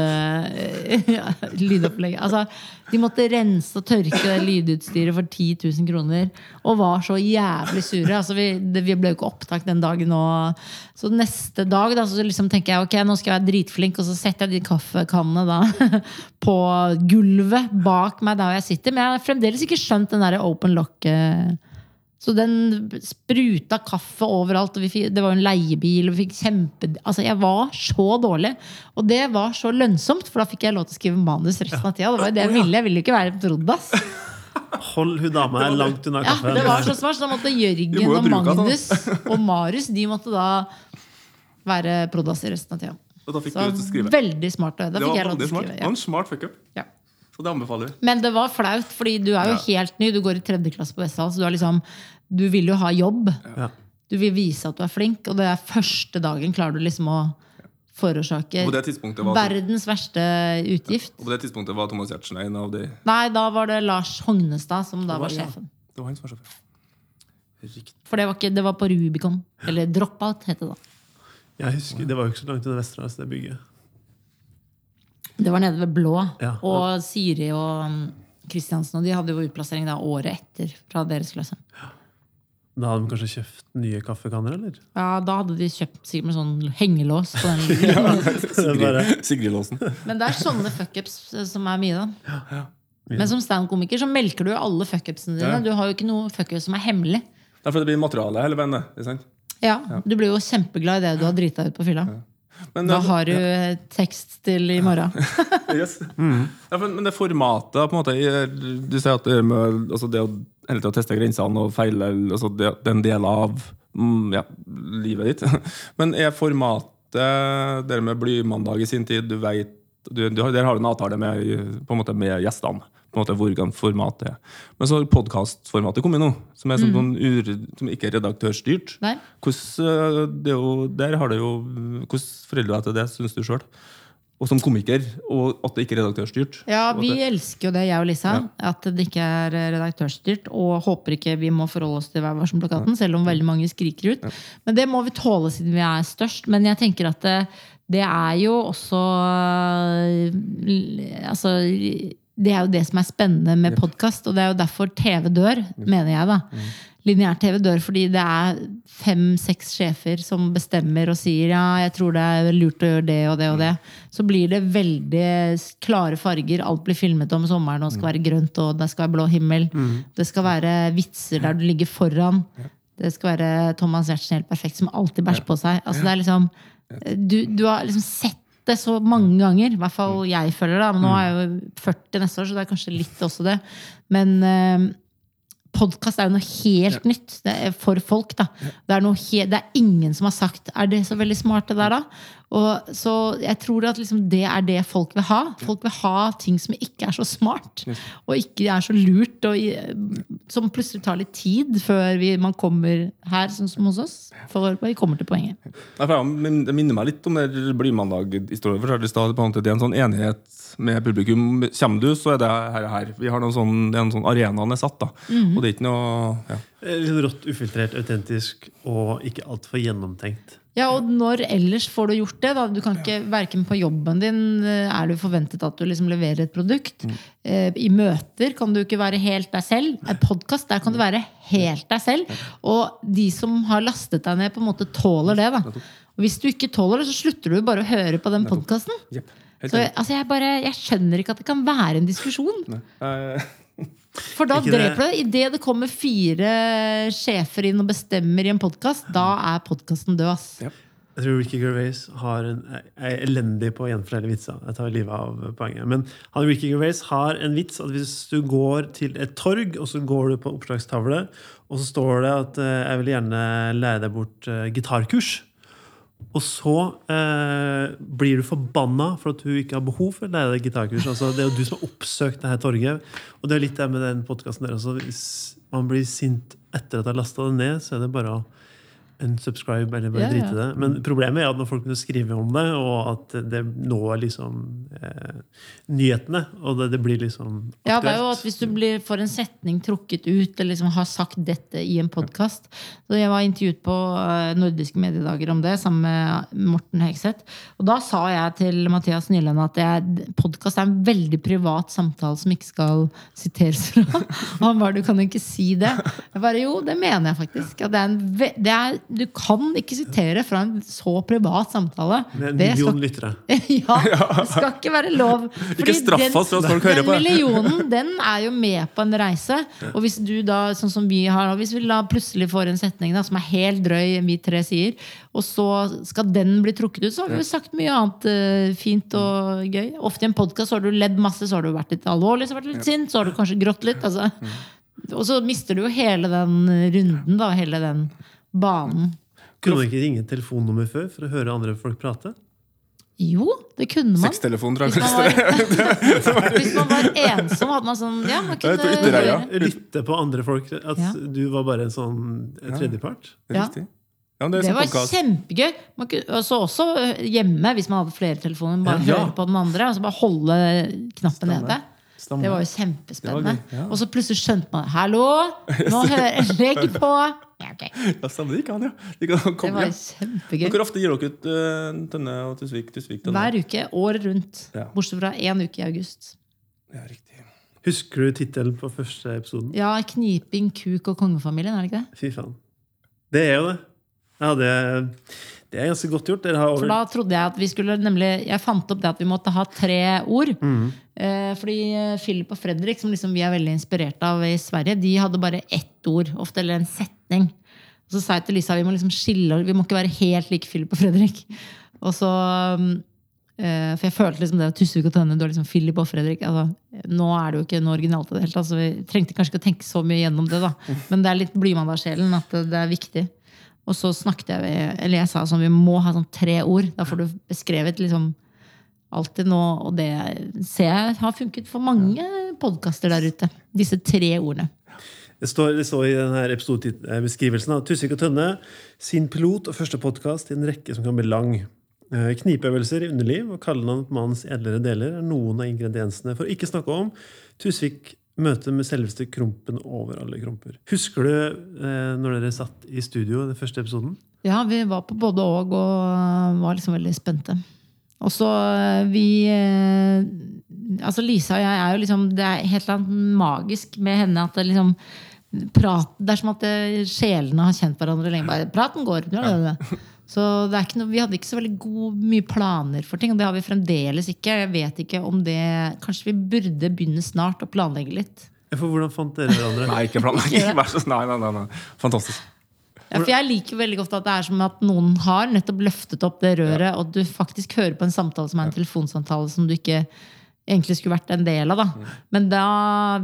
ja, lydopplegget. Altså, de måtte rense og tørke det lydutstyret for 10 000 kroner. Og var så jævlig sure. Altså, vi, det, vi ble jo ikke opptak den dagen. Og, så neste dag da, så liksom tenker jeg ok, nå skal jeg være dritflink, og så setter jeg de kaffekannene da, på gulvet bak meg der jeg sitter. Men jeg har fremdeles ikke skjønt den der open lock. eh, så den spruta kaffe overalt. Fikk, det var jo en leiebil. Og vi fikk kjempe, altså jeg var så dårlig. Og det var så lønnsomt, for da fikk jeg lov til å skrive manus resten av tida. Det var jo det jeg ville. Jeg ville jo ikke være Prodas. Hold hun dama her langt unna Ja, det var så smart, så da måtte Jørgen og. Magnus og Marius De måtte da være Prodas i resten av tida. Og da fikk Så veldig smart. Da Det fikk var jeg lov til å skrive. Ja. var en smart fuckup. Ja. Så det anbefaler vi. Men det var flaut, fordi du er jo helt ny. Du går i tredje klasse på Vestdal, så du, er liksom, du vil jo ha jobb. Ja. Du vil vise at du er flink, og det er første dagen klarer du liksom å forårsake verdens verste utgift. og på det tidspunktet var Thomas Giertsen en av de Nei, da var det Lars Hognestad som da var- var ja. sjefen. Det var han som var sjef. Riktig. For det var, ikke, det var på Rubicon. Eller Dropout, het det da. Jeg husker, Det var jo ikke så langt unna Vesterålen, det bygget. Det var nede ved Blå. Ja. Og Siri og Kristiansen og de hadde jo utplassering da året etter fra deres klasse. Da hadde de kanskje kjøpt nye kaffekanner, eller? Ja, Da hadde de kjøpt sikkert med sånn hengelås på den. Sigrid- Sigrid-låsen. Men det er sånne fuckups eh, som er mye, da. Men som standup-komiker så melker du jo alle fuckupsene dine. Ja. Du har jo ikke noe fuckup som er hemmelig. Det er fordi det blir materiale hele veien. det, ikke? Ja, Du blir jo kjempeglad i det du har drita ut på fylla. Men, Da har du ja. tekst til i morgen. Yes. Ja, men, men det formatet på en måte, Du sier at det, med, altså det å hele tiden teste grensene og feile altså det, det er en del av mm, ja, livet ditt. Men er formatet det med blymandag i sin tid Du vet du, du, Der har du en avtale med, på en måte med gjestene. på en måte Hvordan format det er. Men så har podkastformatet kommet nå, som, er sånn, mm. ur, som ikke er redaktørstyrt. Hvordan, eh, det er der har det jo, hvordan forholder du deg til det, syns du sjøl? Og som komiker, og at det ikke er redaktørstyrt. Ja, vi det- elsker jo det, jeg og Lisa. At det ikke er redaktørstyrt. Og håper ikke vi må forholde oss til Vær varsom-plakaten, selv om veldig mange skriker ut. Men det må vi tåle siden vi er størst. Men jeg tenker at det, er jo også øh, Altså det er jo det som er spennende med podkast, og det er jo derfor TV dør, mener jeg. da. Lineær TV dør fordi det er fem-seks sjefer som bestemmer og sier ja, jeg tror det er lurt å gjøre det og det og det. Så blir det veldig klare farger. Alt blir filmet om sommeren og skal være grønt og det skal være blå himmel. Det skal være vitser der du ligger foran. Det skal være Thomas Giertsen helt perfekt, som alltid bæsjer på seg. Altså det er liksom du, du har liksom sett det så mange ganger. I hvert fall jeg føler det. Men nå er jeg jo 40 neste år, så det er kanskje litt også det. Men eh, podkast er jo noe helt nytt det er for folk. da. Det er, noe he det er ingen som har sagt 'er det så veldig smart', det der, da? Og, så jeg tror at liksom det er det folk vil ha. Folk vil ha ting som ikke er så smart. Og ikke er så lurt. Og, som plutselig tar litt tid før vi, man kommer her, sånn som hos oss. For vi kommer til poenget. Det minner meg litt om det Blymandag-historien. for Det er en sånn enighet med publikum. Kommer du, så er det her her. Vi har noen sånn, det er en sånn Arenaen er satt. da. Og det er ikke noe ja. Eh, Litt rått, ufiltrert, autentisk og ikke altfor gjennomtenkt. Ja, og når ellers får du gjort det? da? Du kan ikke, Verken på jobben din eh, er du forventet at du liksom leverer et produkt. Mm. I møter kan du ikke være helt deg selv. En podkast der kan du være helt deg selv. Og de som har lastet deg ned, på en måte tåler det. da. Og Hvis du ikke tåler det, så slutter du bare å høre på den podkasten. Så altså jeg, bare, jeg skjønner ikke at det kan være en diskusjon. Eh, For da Ikke det- dreper du det. Idet det kommer fire sjefer inn og bestemmer i en podkast, da er podkasten død. ass. Ja. Jeg tror Ricky Gervais har en, er elendig på å gjenfortelle vitser. Jeg tar livet av poenget. Men han, Ricky Gervais har en vits at hvis du går til et torg, og så går du på oppslagstavle, og så står det at eh, 'jeg vil gjerne lære deg bort eh, gitarkurs'. Og så eh, blir du forbanna for at du ikke har behov for å lære gitarkurs. Altså, det er jo du som har oppsøkt det her torget. Og det er litt det med den podkasten der også. Hvis man blir sint etter at jeg har lasta det ned, så er det bare å unsubscribe eller bare Ja, ja. drite i det. Men problemet er at når folk begynner å skrive om det, og at det når liksom eh, nyhetene, og det, det blir liksom Ja, det er jo at Hvis du blir, får en setning trukket ut, eller liksom har sagt dette i en podkast Jeg var intervjuet på eh, Nordiske mediedager om det sammen med Morten Hegseth. Og da sa jeg til Mathias Nyland at podkast er en veldig privat samtale som ikke skal siteres fra. Og han bare 'du kan jo ikke si det'. Jeg bare jo, det mener jeg faktisk. At det er en det er, du kan ikke sitere fra en så privat samtale. Med en million lyttere. ja, det skal ikke være lov. Fordi den på Den millionen den er jo med på en reise. Og hvis du da, sånn som vi har Hvis vi da plutselig får en setning da, som er helt drøy, vi tre sier, og så skal den bli trukket ut, så har vi jo sagt mye annet eh, fint og gøy. Ofte i en podkast har du ledd masse, så har du vært litt alvorlig, så har du vært litt sint, så har du kanskje grått litt. Altså. Og så mister du jo hele den runden, da. Hele den banen. Kunne man ikke ringe et telefonnummer før for å høre andre folk prate? Jo, det kunne man. Sextelefon, tror Hvis man var, hvis man var ensom, hadde man sånn Ja, man kunne er på. Lytte på andre folk. At Ja. du var bare en sånn en tredjepart. Ja. Riktig. Ja, det Det sånn var podcast. kjempegøy. Man kunne, også, også hjemme, hvis man hadde flere telefoner. Bare Ja. høre på den andre, og så bare holde knappen nede. Stemmer. Det var jo Det var kjempespennende. ja. Og så plutselig skjønte man Hallo! Nå hører Legg på! Ja, ok. Ja, stemmer det. Ikke han, ja. De kan Det var kjempegøy. Hvor ofte gir dere ut uh, Tønne og Tusvik? Tusvik Tønne? Hver uke, året rundt. Ja. Bortsett fra én uke i august. Ja, riktig. Husker du tittelen på første episoden? Ja, Kniping, kuk og kongefamilien, er det ikke det? Fy faen. Det er jo det. Ja, det, det er ganske godt gjort. Har For da trodde jeg at vi skulle nemlig Jeg fant opp det at vi måtte ha tre ord. Mm. Eh, fordi eh, Philip og Fredrik, som liksom vi er veldig inspirert av i Sverige, de hadde bare ett ord, ofte, eller en setning. Og så sa jeg til Lisa vi må liksom skille Vi må ikke være helt like Philip og Fredrik. Og så um, eh, For jeg følte liksom det Tusvik og Tønne, du er liksom Philip og Fredrik. Altså, nå er det jo ikke noe originalt det hele tatt, vi trengte kanskje ikke å tenke så mye gjennom det. da Men det er litt blymann av sjelen at det, det er viktig. Og så snakket jeg Eller jeg sa sånn vi må ha sånn tre ord. Da får du beskrevet liksom Alltid nå, og det ser jeg har funket for mange podkaster der ute. Disse tre ordene. Det står, det står i denne episodebeskrivelsen av Tusvik og Tønne sin pilot og første podkast i en rekke som kan bli lang. Eh, Knipeøvelser i underliv og kallenavn på mannens edlere deler er noen av ingrediensene. For å ikke snakke om Tusvik møte med selveste krompen over alle kromper. Husker du eh, når dere satt i studio den første episoden? Ja, vi var på både og og var liksom veldig spente. Og så eh, vi eh, Altså Lisa og jeg er jo liksom Det er helt annet magisk med henne at det liksom prat, Det er som at det, sjelene har kjent hverandre lenge. Bare, praten går. Så det er ikke noe, vi hadde ikke så veldig god, mye planer for ting. Og det har vi fremdeles ikke. Jeg vet ikke om det Kanskje vi burde begynne snart å planlegge litt. For Hvordan fant dere hverandre? Nei, ikke planlegging. Vær så snill. Nei, nei, nei. Fantastisk. Ja, for Jeg liker veldig godt at det er som at noen har nettopp løftet opp det røret, og du faktisk hører på en samtale som er en telefonsamtale som du ikke egentlig skulle vært en del av. da. Men da,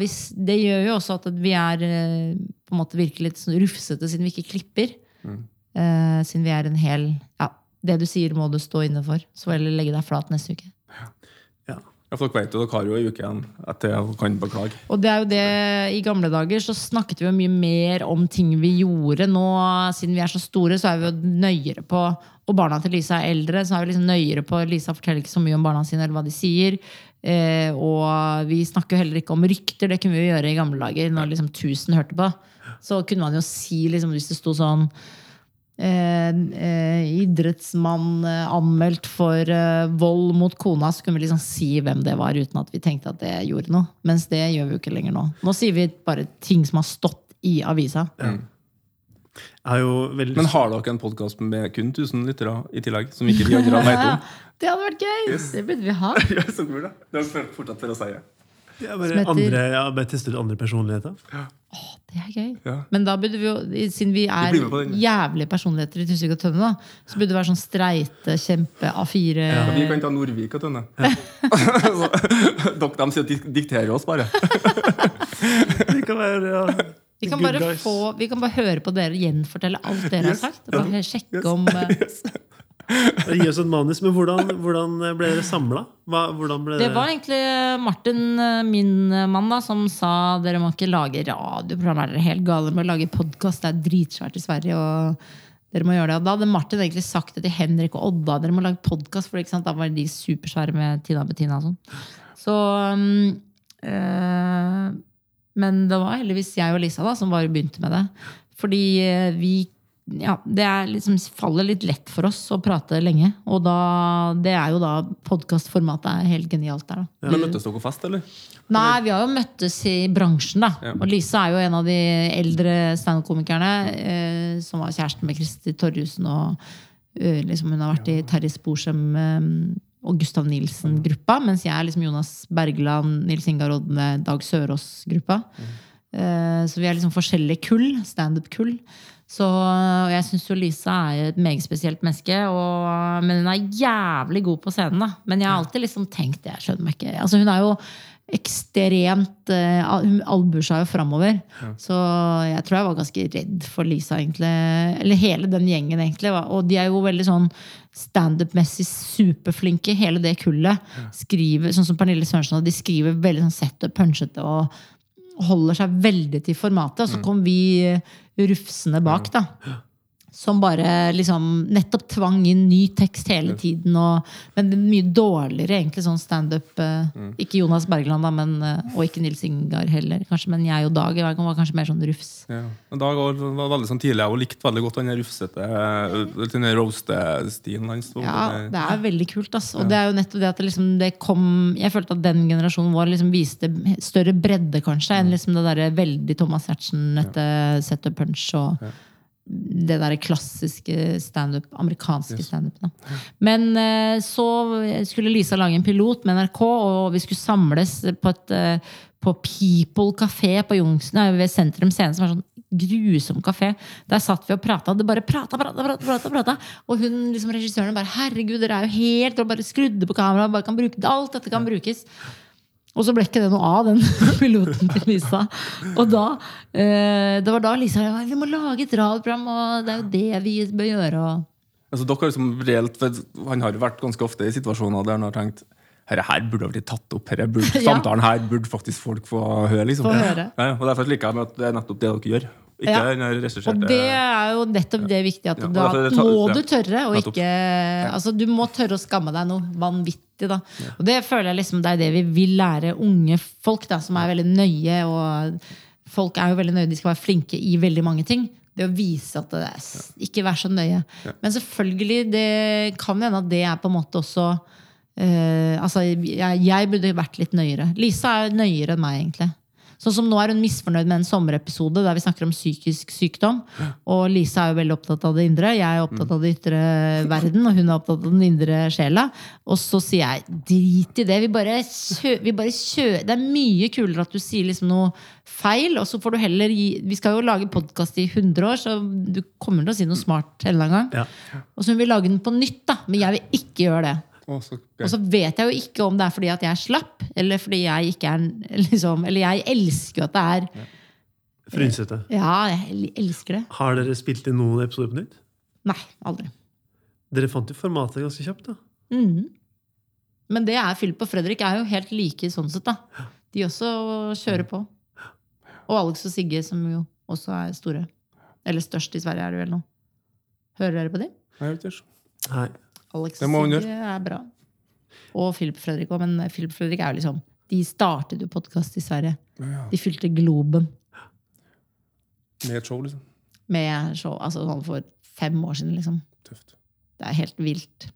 hvis, det gjør jo også at vi er eh, på en måte virker litt sånn rufsete siden vi ikke klipper. Eh, siden vi er en hel ja, Det du sier, må du stå inne for. Så heller legge deg flat neste uke. Ja. Folk vet jo dere har jo i uke igjen etter jeg kan beklage. Og det er jo det, I gamle dager så snakket vi jo mye mer om ting vi gjorde. Nå, siden vi er så store, så er vi jo nøyere på Og barna til Lisa er eldre, så er vi liksom nøyere på Lisa forteller ikke så mye om barna sine eller hva de sier. Eh, og vi snakker jo heller ikke om rykter. Det kunne vi jo gjøre i gamle dager, når liksom 1000 hørte på. Så kunne man jo si, liksom, hvis det sto sånn idrettsmann eh, anmeldt for eh, vold mot kona, så kunne vi liksom si hvem det var, uten at vi tenkte at det gjorde noe. Mens det gjør vi jo ikke lenger nå. Nå sier vi bare ting som har stått i avisa. Jeg har jo veldig Men har dere en podkast med kun 1000 lyttere i tillegg? Som ikke vi andre vet om? Det hadde vært gøy! Det burde vi ha. Ja, så burde det. Har fortsatt for å si. Ja, som bare, heter- andre, ja, bare testet andre personligheter. Åh, Det er gøy. Ja. Men da burde vi jo, siden vi er jævlige personligheter i Tusvik og Tønne, da, så burde det være sånn streite, kjempe A4 Ja, vi kan ta Nordvik og Tønne. Ja. dere de sier at de dikterer oss bare. vi kan være, ja, vi kan, bare få, vi kan bare høre på dere gjenfortelle alt dere har sagt. Og bare sjekke om eh, Gi oss et manus. Men hvordan, hvordan ble dere samla? Det, Det var egentlig Martin, eh, min mann, da, som sa dere må ikke lage radioprogram. Er dere helt gale med å lage podkast? Det er dritsvært i Sverige. og dere må gjøre det. Og da hadde Martin egentlig sagt det til Henrik og Odda. Dere må lage podkast, for da var de supersvære med Tina Bettina og sånn. Så eh, Men det var heldigvis jeg og Lisa da, som bare begynte med det. Fordi eh, vi ja, det er liksom, faller litt lett for oss å prate lenge. Og da, det er jo da podkastformatet er helt genialt der. Da. Men møttes dere fast, eller? Nei, vi har jo møttes i bransjen, da. Ja. Og Lise er jo en av de eldre standup-komikerne eh, som var kjæresten med Kristi Torjussen. Og eh, liksom hun har vært i Terje Sporsem eh, og Gustav Nilsen-gruppa. Mens jeg er liksom Jonas Bergland, Nils Ingar Odne, Dag Sørås-gruppa. Eh, så vi er liksom forskjellige kull. Standup-kull. Så og jeg syns jo Lisa er et meget spesielt menneske. Og, men hun er jævlig god på scenen. da Men jeg har alltid liksom tenkt det. Jeg skjønner meg ikke altså Hun er jo ekstremt uh, Hun albuer seg jo framover. Så jeg tror jeg var ganske redd for Lisa, egentlig. Eller hele den gjengen, egentlig. Og de er jo veldig sånn standup-messig superflinke, hele det kullet. Skriver, sånn som Pernille Sørensen, de skriver veldig sånn sett og punchete og holder seg veldig til formatet. Og så kom vi rufsende bak, da. Som bare liksom nettopp tvang inn ny tekst hele tiden. Og, men det mye dårligere egentlig sånn standup. Mm. Ikke Jonas Bergland, da, men, eh, og ikke Nils Ingar heller. kanskje, Men jeg og Dag var kanskje mer sånn rufs. Ja. Dag var, veldig sånn tidlig og likte veldig godt den der rufsete den roaste-stilen hans. Ja, det er veldig kult. Ass. Og det er jo nettopp det at det liksom, det kom Jeg følte at den generasjonen vår liksom viste større bredde, kanskje, enn liksom det der veldig Thomas Giertsen-ete Set up punch og det der klassiske standup, amerikanske standupen. da. Men eh, så skulle Lisa lage en pilot med NRK, og vi skulle samles på, et, eh, på People kafé på nei, ved Sentrum Scene, som er sånn grusom kafé. Der satt vi og prata. Det bare prata, prata, prata, prata, prata. Og hun, liksom regissøren bare 'Herregud, dere er jo helt Og bare skrudde på kameraet. Bare kan bruke. Alt dette kan brukes. Og så ble ikke det noe av, den piloten til Lisa. Og da, eh, det var da Lisa sa vi må lage et radioprogram, og det er jo det vi bør gjøre. Altså, dere har liksom reelt, Han har vært ganske ofte i situasjoner der han har tenkt Herre her burde ha blitt tatt opp. Herre burde, Samtalen her burde faktisk folk få høre. liksom. Få høre. Ja, og Derfor liker jeg med at det er nettopp det dere gjør. Ikke Ja. den her Og det er jo nettopp det viktige. At Ja, da ta- må du tørre, og ikke Altså, du må tørre å skamme deg noe vanvittig, da. Og det føler jeg liksom det er det vi vil lære unge folk, da, som er veldig nøye. Og folk er jo veldig nøye, de skal være flinke i veldig mange ting. Det å vise at det er Ikke vær så nøye. Men selvfølgelig, det kan hende at det er på en måte også Uh, Altså, jeg, jeg burde vært litt nøyere. Lisa er nøyere enn meg, egentlig. Sånn som Nå er hun misfornøyd med en sommerepisode der vi snakker om psykisk sykdom. Og Lisa er jo veldig opptatt av det indre. Jeg er opptatt av det ytre verden, og hun er opptatt av den indre sjela. Og så sier jeg drit i det. Vi bare, kjø, vi bare kjø, Det er mye kulere at du sier liksom noe feil, og så får du heller gi Vi skal jo lage podkast i 100 år, så du kommer til å si noe smart en eller annen gang. Ja. Og så hun vil lage den på nytt, da. Men jeg vil ikke gjøre det. Så. Og så vet jeg jo ikke om det er fordi at jeg er slapp, eller fordi jeg ikke er liksom, Eller jeg elsker jo at det er Frynsete. Ja, jeg elsker det. Har dere spilt inn noen episoder på nytt? Nei, aldri. Dere fant jo formatet ganske kjapt. da. Mhm. Men det er Philip og Fredrik er jo helt like sånn sett, da. De også kjører på. Og Alex og Sigge, som jo også er store. Eller størst i Sverige, er det vel nå. Hører dere på dem? Jeg vet ikke. Nei. Alex Sigge er bra. Og Philip Fredrik òg, men Philip Fredrik er jo liksom De startet jo podkast i Sverige. Ja, De fylte Globen med et show, liksom. med show altså sånn for fem år siden, liksom. Tøft. Det er helt vilt.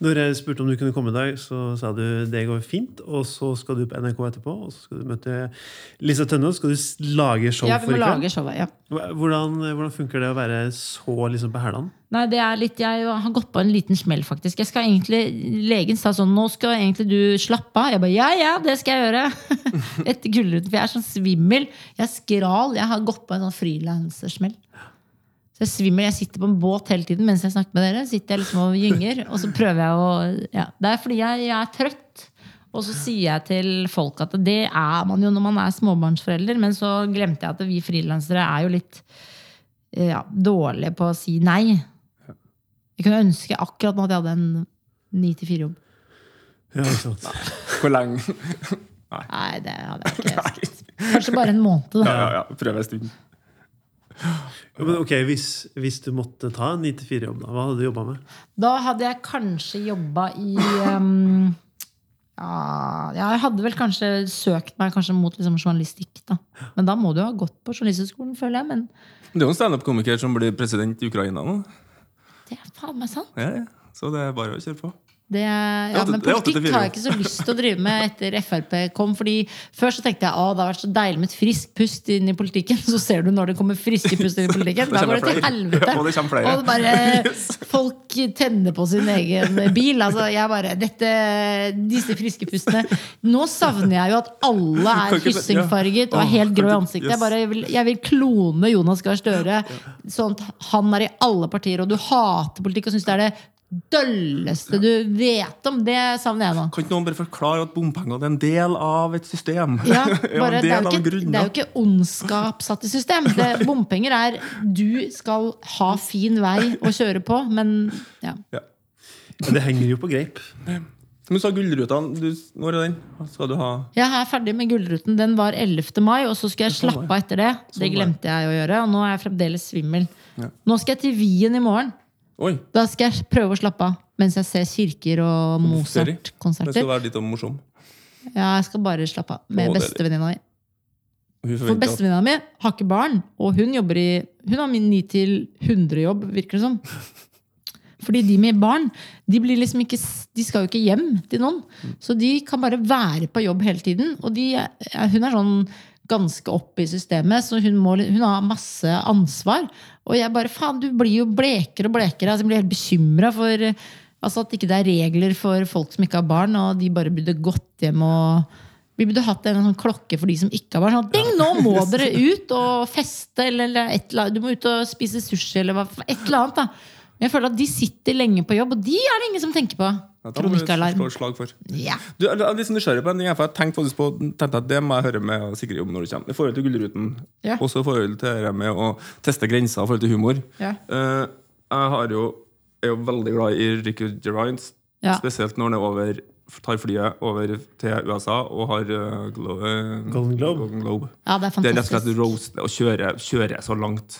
Når jeg spurte om du kunne komme i dag, så sa du det går fint. Og så skal du på NRK etterpå, og så skal du møte Lisa Tønne. Så skal du lage show Ja, vi må for lage showet, ja. Hvordan, hvordan funker det å være så liksom på hælene? Nei, det er litt, Jeg har gått på en liten smell, faktisk. Jeg skal egentlig, Legen sa sånn Nå skal egentlig du slappe av. Jeg bare ja, ja, det skal jeg gjøre. Etter Gullruten. For jeg er sånn svimmel. Jeg er skral. Jeg har gått på en sånn frilansersmell. Så jeg svimmel, jeg sitter på en båt hele tiden mens jeg snakker med dere. sitter jeg liksom og gynger, og så prøver jeg å ja. Det er fordi jeg, jeg er trøtt. Og så sier jeg til folk at det er man jo når man er småbarnsforelder. Men så glemte jeg at vi frilansere er jo litt ja, dårlige på å si nei. Jeg kunne ønske akkurat nå at jeg hadde en 9-4-jobb. Ja, ikke sant. Hvor lang Nei, det hadde jeg ikke. Kanskje bare en måned, Ja, da. ja, ja. Prøve en stund. Ja, Men ok, hvis, hvis du måtte ta en 9-4-jobb, da, hva hadde du jobba med? Da hadde jeg kanskje jobba i um, ja, Jeg hadde vel kanskje søkt meg kanskje mot liksom, journalistikk, da. Men da må du jo ha gått på Journalisthøgskolen, føler jeg. Men Det er jo en standup-komiker som blir president i Ukraina nå. det er faen meg sant. Ja, ja. Så det er bare å kjøre på. Det, ja, men politikk har jeg ikke så lyst til å drive med etter Frp kom. fordi Før så tenkte jeg at det har vært så deilig med et friskt pust inn i politikken. Så ser du når det kommer friske pust inn i politikken. Da går det til helvete. Og det. Og bare, folk tenner på sin egen bil. Altså, jeg bare, dette, disse friske pustene Nå savner jeg jo at alle er hyssingfarget og er helt grå i ansiktet. Jeg, bare, jeg, vil, jeg vil klone Jonas Gahr Støre. Sånn at han er i alle partier, og du hater politikk og syns det er det dølleste du vet om. Det savner jeg nå. Kan ikke noen bare forklare at bompenger er en del av et system? Ja, bare, det, er jo ikke, det er jo ikke ondskap satt i system. Det, bompenger er du skal ha fin vei å kjøre på, men ja. Ja. Men det henger jo på greip. Men du sa Gullruta. Du, når er den? Skal du ha Jeg er ferdig med Gullruten. Den var 11. mai, og så skulle jeg slappe av etter det. Sånn Det glemte jeg å gjøre, og nå er jeg fremdeles svimmel. Ja. Nå skal jeg til Wien i morgen. Oi! Da skal jeg prøve å slappe av mens jeg ser kirker og Mozart-konserter. skal være litt om morsom. Ja, jeg skal bare slappe av med bestevenninna mi. For bestevenninna mi har ikke barn, og hun jobber i Hun har min 9-100-jobb, virker det som. Fordi de med barn de, blir liksom ikke, de skal jo ikke hjem til noen. Så de kan bare være på jobb hele tiden. Og de, hun er sånn ganske oppe i systemet, så hun, må, hun har masse ansvar. Og jeg bare faen, du blir jo blekere og blekere. Altså, jeg blir helt bekymra for altså, at ikke det er regler for folk som ikke har barn, og de bare burde gått hjem og vi burde hatt en sånn klokke for de som ikke har barn. Sånn, ding, nå må dere ut og feste, eller, eller et eller annet. Du må ut og spise sushi, eller hva, et eller annet. da. Men jeg føler at de sitter lenge på jobb, og de er det ingen som tenker på. Må Kronikkalarm. slå slag for. Ja. Du, jeg er litt sånn nysgjerrig på en ting. jeg, for Jeg tenkte faktisk på, tenkte at Det må jeg høre med Sigrid om når det kommer. I forhold til Gullruten. Ja. Også i forhold til det med å teste grenser i forhold til humor. Ja. Eh, jeg har jo er jo veldig glad i Ricky Gerrines, Ja. Spesielt når han er over, tar flyet over til USA og har uh, Golden Globe. Golden Globe. Ja, det er Det er rett og slett fantastisk. roast å kjøre, kjøre så langt.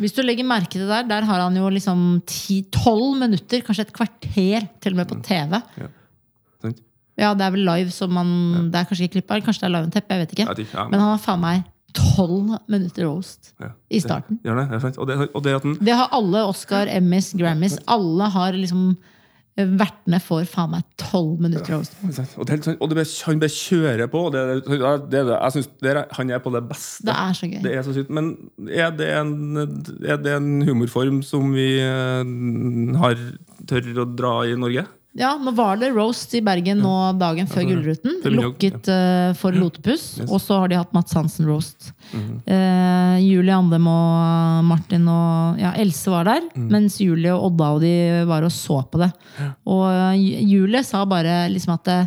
Hvis du legger merke til det der, der har han jo liksom 10-12 minutter, kanskje et kvarter, til og med på TV. Ja, Ja, det er vel live, som man Det er kanskje ikke klippa, kanskje det er live on teppe, jeg vet ikke. Ja, de, ja, Men han har faen meg 12 minutter roast ja. i starten. Gjør det, det er. Og det, og det at den... Det har alle Oscar, Emmys, Grammys. Alle har liksom Vertene får faen meg 12 minutter. Sant? Og, det, sant. og det, han bare kjører på. Det, det, jeg synes Han er på det beste. Det er så gøy. Det er så. Men er det en, er det en humorform som vi eh, har tør å dra i Norge? Ja, nå var det roast i Bergen nå dagen før Gullruten. Lukket uh, for Lotepus. Og så har de hatt Mats Hansen roast. Mhm. Eh, Julie Andem og Martin og ja, Else var der. Mm. Mens Julie og Odda og de var og så på det. Og eh, Julie sa bare liksom at det,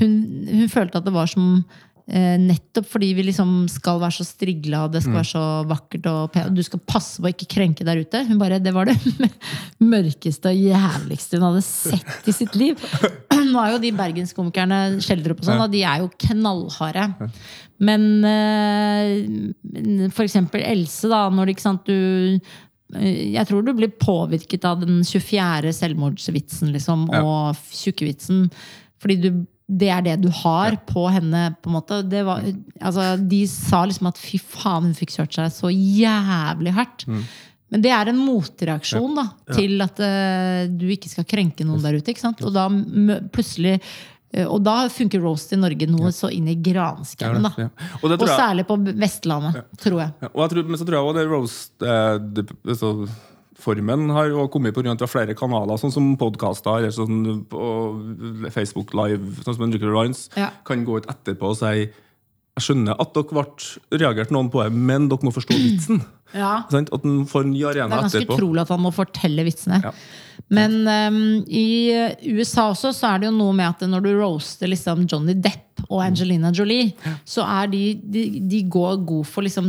hun, hun følte at det var som Nettopp fordi vi liksom skal være så strigla det Mm. skal være så vakkert og pent, du skal passe på å ikke krenke der ute. Hun bare, Det var det mørkeste og jævligste hun hadde sett i sitt liv. Nå er jo de bergenskomikerne Skjeldrup og sånn, og de er jo knallharde. Men eh, for eksempel Else, da, når det, ikke sant, du eh, jeg tror du blir påvirket av den 24. selvmordsvitsen liksom, og tjukkevitsen. Fordi du, det er det du har på henne. på en måte. Det var, altså, de sa liksom at fy faen, hun fikk kjørt seg så jævlig hardt. Mm. Men det er en motreaksjon da, til at uh, du ikke skal krenke noen der ute. ikke sant? Og da plutselig eh, og da funker roast i Norge noe så inn i granskauen. Ja. Og Og særlig på Vestlandet, tror jeg. ja, og jeg tror, men så tror jeg også det roast eh, altså, Formen har jo kommet av flere kanaler, sånn som podkaster eller sånn på Facebook Live, sånn som Enrique Lines, Ja. kan gå ut etterpå og si jeg skjønner at dere ble reagert noen på det, men dere må forstå vitsen. Ja. At den får en ny Det er ganske etterpå. utrolig at han må fortelle vitsene. Ja. Men um, i eh, USA også så er det jo noe med at når du roaster liksom Johnny Depp og Angelina Jolie, så er de, de, de går god for liksom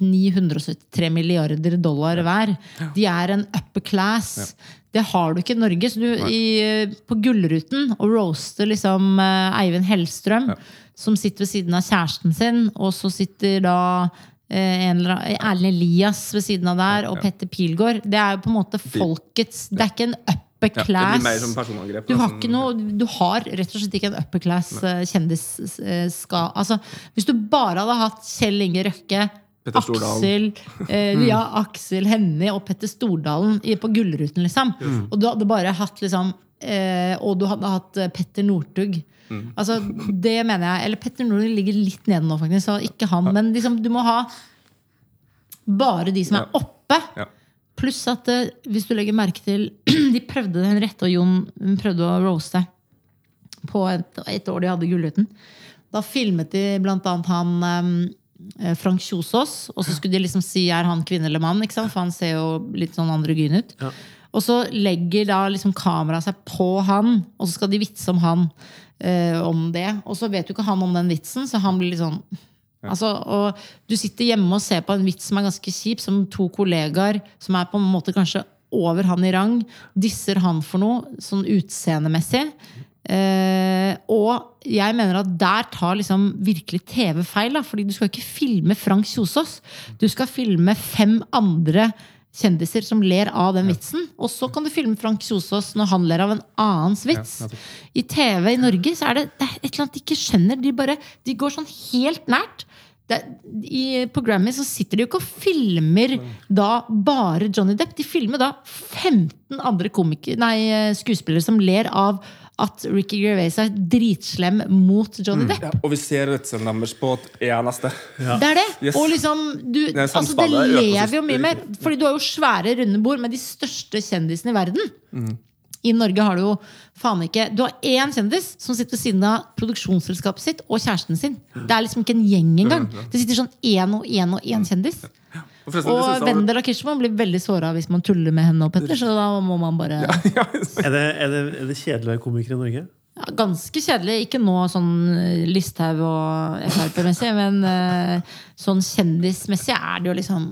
973 milliarder dollar hver. De er en upper class. Det har du ikke i Norge. Så du i, eh, på Gullruten og roaster liksom eh, Eivind Hellstrøm, som sitter ved siden av kjæresten sin, og så sitter da eller annen- Erlend Elias ved siden av der, og Petter Pilgaard. Det er jo på en måte folkets Det er ikke en upper class. personangrep. Du har ikke noe Du har rett og slett ikke en upper class kjendisska... kjendis eh, Altså, hvis du bare hadde hatt Kjell Inge Røkke. Aksel, eh, ja, Aksel Hennie og Petter Stordalen på Gullruten, liksom. Og du hadde bare hatt liksom eh, Og du hadde hatt eh, Petter Northug. Altså, det mener jeg Eller Petter Northug ligger litt nede nå, faktisk. Så ikke han. Men liksom, du må ha bare de som er Ja. oppe. Ja. Pluss at eh, hvis du legger merke til De prøvde Henriette og Jon prøvde å roaste på et, et år de hadde Gullruten. Da filmet de blant annet han um, Frank Kjosås. Og så skulle de liksom si er han kvinne eller mann, ikke sant? for han ser jo litt sånn androgyn ut. Ja. Og så legger da liksom kameraet seg på han, og så skal de vitse om han. eh, om det. Og så vet jo ikke han om den vitsen, så han blir litt sånn Altså, og du sitter hjemme og ser på en vits som er ganske kjip, som to kollegaer som er på en måte kanskje over han i rang, disser han for noe, sånn utseendemessig. Eh, og jeg mener at der tar liksom virkelig TV feil. Da, fordi du skal ikke filme Frank Kjosås. Du skal filme fem andre kjendiser som ler av den vitsen. Og så kan du filme Frank Kjosås når han ler av en annens vits. I TV i Norge så er det, det er et eller annet de ikke skjønner. De, bare, de går sånn helt nært. Det, i, på Grammy så sitter de jo ikke og filmer da bare Johnny Depp. De filmer da 15 andre komikere, nei, skuespillere som ler av at Ricky Gervais er dritslem mot Johnny Depp. Ja, og vi ser redselen deres på at jeg er neste. Det er det! Yes. Og liksom, du, Det er altså, det lever jo mye mer. Fordi du har jo svære runde bord med de største kjendisene i verden. Mm. I Norge har du jo faen ikke Du har én kjendis som sitter ved siden av produksjonsselskapet sitt og kjæresten sin. Det er liksom ikke en gjeng engang. Det sitter sånn én og én og én kjendis. Og Og Vendela Kirschmann blir veldig såra hvis man tuller med henne og Petter. Så da må man bare Ja, Er det, er, det, er det kjedelig å være komiker i Norge? ja, Ganske kjedelig. Ikke nå sånn eh, Listhaug og Frp-messig, men eh, sånn kjendismessig er det jo liksom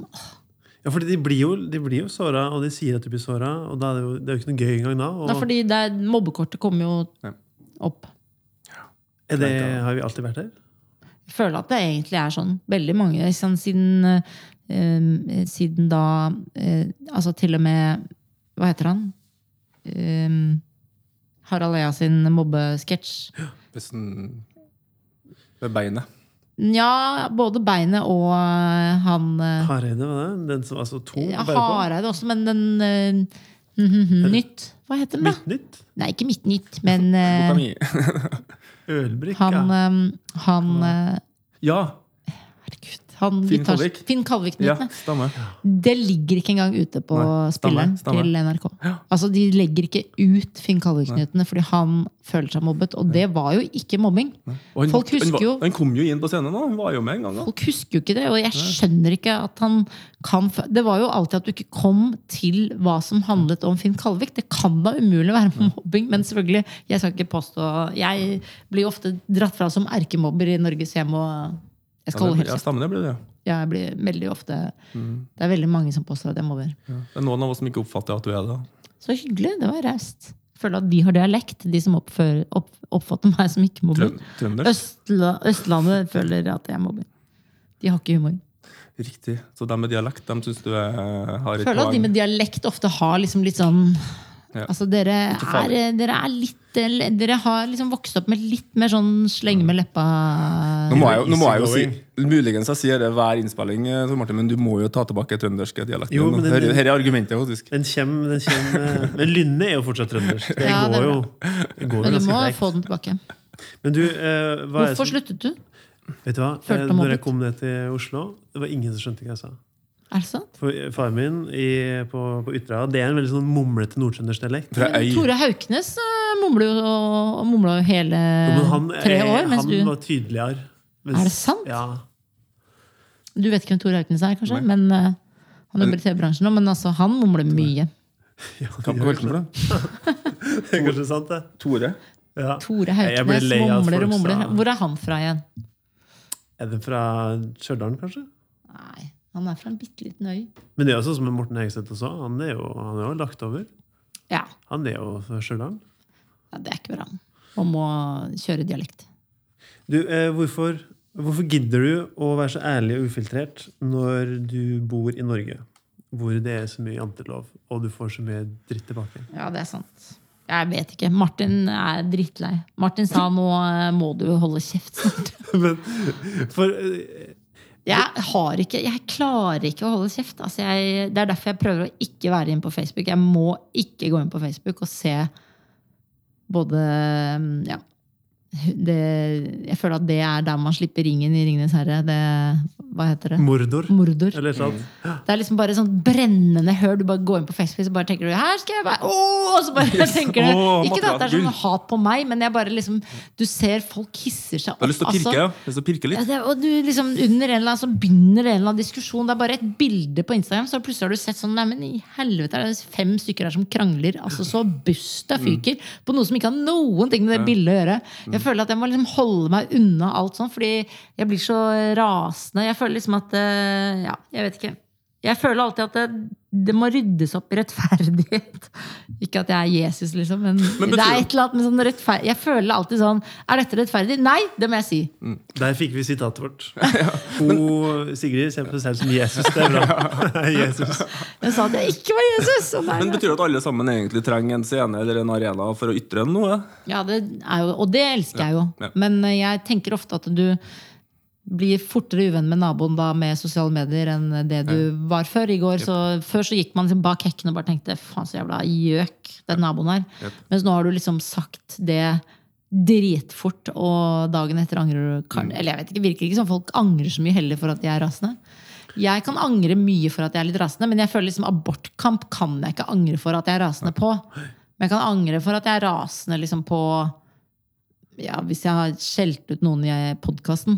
Ja, fordi de blir jo, de blir jo såra, og de sier at de blir såra. Og da er det, jo, det er jo ikke noe gøy engang da. Og Nei, fordi det er, mobbekortet kommer jo Ja. opp. er det, har vi alltid vært der? Jeg føler at det egentlig er sånn. Veldig mange ikke siden, eh, siden da eh, Altså til og med Hva heter han? Eh, Harald Ea sin mobbesketsj. Hvis den Ved beinet. Ja, både beinet og eh, han eh, Hareide, var det? Den som var så tung? å bære på? Hareide også, men den eh, mhm, Nytt. Hva heter den, da? Midtnytt? Nei, ikke Midtnytt, men eh. Ølbrikk, han ja. eh, Han eh, Ja! Han Finn Kalvik. Finn Kalvik-nyttene. stemmer. Det ligger ikke engang ute på Nei, spilleren stemmer, til NRK. Altså, De legger ikke ut Finn Kalvik-nyhetene fordi han føler seg mobbet. Og det var jo ikke mobbing. Han, Folk husker jo- Han kom jo inn på scenen nå. Han var jo med en gang. da. Folk husker jo ikke det, og jeg skjønner ikke at han kan Det var jo alltid at du ikke kom til hva som handlet om Finn Kalvik. Det kan da umulig være mobbing, men selvfølgelig, jeg skal ikke påstå Jeg blir ofte dratt fra som erkemobber i Norges Hjem må Jeg skal Ja, holde helt ja, kjeft. stemmer det blir det. Jeg blir veldig ofte Det er veldig mange som påstår at jeg mobber. Ja. Det er noen av oss som ikke oppfatter at du er det. Så hyggelig. Det var raust. Føler at de har dialekt, de som oppfører, opp, oppfatter meg som ikke mobber. Østla, Østlandet føler at jeg mobber. De har ikke humor. Riktig. Så de med dialekt, de syns du er, har et føler at de med dialekt ofte har liksom litt sånn Ja. Altså, dere er, dere er litt Dere har liksom vokst opp med litt mer sånn slenge med leppa Nå må jeg, jo- nå må jeg jo si Muligens jeg sier det hver innspilling, eh, Martin, men du må jo ta tilbake trønderske dialekten. Jo, den- Her, her er argumentet, faktisk. Den kjem, den kjem, Men Lynne er jo fortsatt trøndersk. Det Ja, går jo det går Men du må få den tilbake. Men du, eh, hva er Hvorfor som, sluttet du? vet du hva? Følte Eh, Når jeg kom ned til Oslo, det var ingen som skjønte hva jeg sa. Er det sant? For faren min i, på, på Ytra det er en veldig sånn mumlete nordtrøndersk dialekt. Fra øy. Tore Hauknes eh, mumler jo og mumla jo hele ja, han, tre år. Mens han du var tydeligere. Mens- Er det sant? Ja. Du vet ikke hvem Tore Hauknes er, kanskje? Nei. Men uh, Han jobber i TV-bransjen nå, men altså, han mumler mye. ja det kalte du det? er kanskje sant, det. Tore? Ja. Tore Hauknes mumler og mumler. Hvor er han fra igjen? Er det fra Stjørdal, kanskje? Nei, han er fra en bitte liten øy. Men det er jo sånn som Morten Hegseth også. Han er jo, han er jo lagt over. Ja, Han er jo fra Stjørdal. ja det er ikke bra. Og må kjøre dialekt. Du, eh, hvorfor, hvorfor gidder du å være så ærlig og ufiltrert når du bor i Norge? Hvor det er så mye jantelov, og du får så mye dritt tilbake. Ja, det er sant. Jeg vet ikke. Martin er drittlei. Martin sa nå eh, må du holde kjeft snart. Men for eh, Jeg har ikke, jeg klarer ikke å holde kjeft. Altså jeg, det er derfor jeg prøver å ikke være inne på Facebook. Jeg må ikke gå inn på Facebook og se både ja, det, Jeg føler at det er der man slipper ringen i Ringenes herre. Det, hva heter det? Mordor. Mordor. Eller sånn. Det er liksom bare sånn brennende hør. Du bare går inn på Facebook og bare tenker du, her skal jeg være oh! Og så bare tenker du oh, Ikke at det er sånn hat på meg, men jeg bare liksom Du ser folk hisser seg Du har lyst til å pirke, altså. ja? Lyst til å pirke Ja, litt? det, og du liksom Under en eller annen så begynner en eller annen diskusjon. Det er bare et bilde på Instagram, så plutselig har du sett sånn Neimen, i helvete er det fem stykker her som krangler. Altså så busta fyker. På noe som ikke har noen ting med det bildet å gjøre. Jeg føler at jeg må liksom holde meg unna alt sånt, fordi jeg blir så rasende. Jeg føler liksom at eh, Ja, jeg vet ikke. Jeg føler alltid at det, det må ryddes opp i rettferdighet. Ikke at jeg er Jesus, liksom, men, Men det er et eller annet med sånn rettferdig Jeg føler alltid sånn Er dette rettferdig? Nei, det må jeg si. Der fikk vi sitatet vårt. Ho Sigrid ser på seg selv som Jesus. Det er bra. Jesus. Jeg sa at jeg ikke var Jesus! Og, nei, Men Betyr det at alle sammen egentlig trenger en scene eller en arena for å ytre noe? ja, det er jo, og det elsker jeg jo. Ja, ja. Men jeg tenker ofte at du blir fortere uvenn med naboen da med sosiale medier enn det du var før. I går, så, før så gikk man liksom bak hekken og bare tenkte faen så jævla gjøk, den naboen her. Yep. Mens nå har du liksom sagt det dritfort, og dagen etter angrer du Mm. Eller jeg vet ikke, virker ikke som folk angrer så mye heller for at de er rasende. Jeg kan angre mye for at jeg er litt rasende, men jeg føler liksom abortkamp kan jeg ikke angre for at jeg er rasende på. Men jeg kan angre for at jeg er rasende liksom på ja, Hvis jeg har skjelt ut noen i podkasten.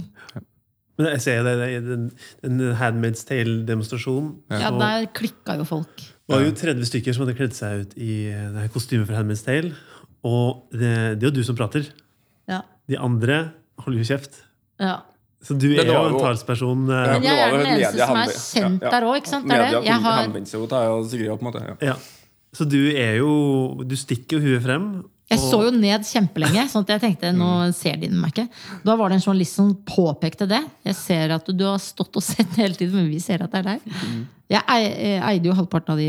Men jeg ser det, det i den, den Handmaid's Tale-demonstrasjonen. Ja, så der klikka jo folk. Det var jo 30 stykker som hadde kledd seg ut i det her kostymet fra Handmaid's Tale. Og det, det er jo du som prater. Ja. De andre holder jo kjeft. ja. Så du er jo en talsperson. Ja, Men jeg er den eneste som er ja. der òg, ikke sant? Det er Media det. Jeg har, henvendte seg jo til deg og Sigrid. på en måte. Ja. Ja. Så du er jo Du stikker jo huet frem. Jeg så jo ned kjempelenge, sånn at jeg tenkte nå Mm. ser de meg ikke. Da var det en journalist som påpekte det. Jeg ser at du har stått og sett hele tiden, men vi ser at det er deg. Mm. Jeg eide jo halvparten av de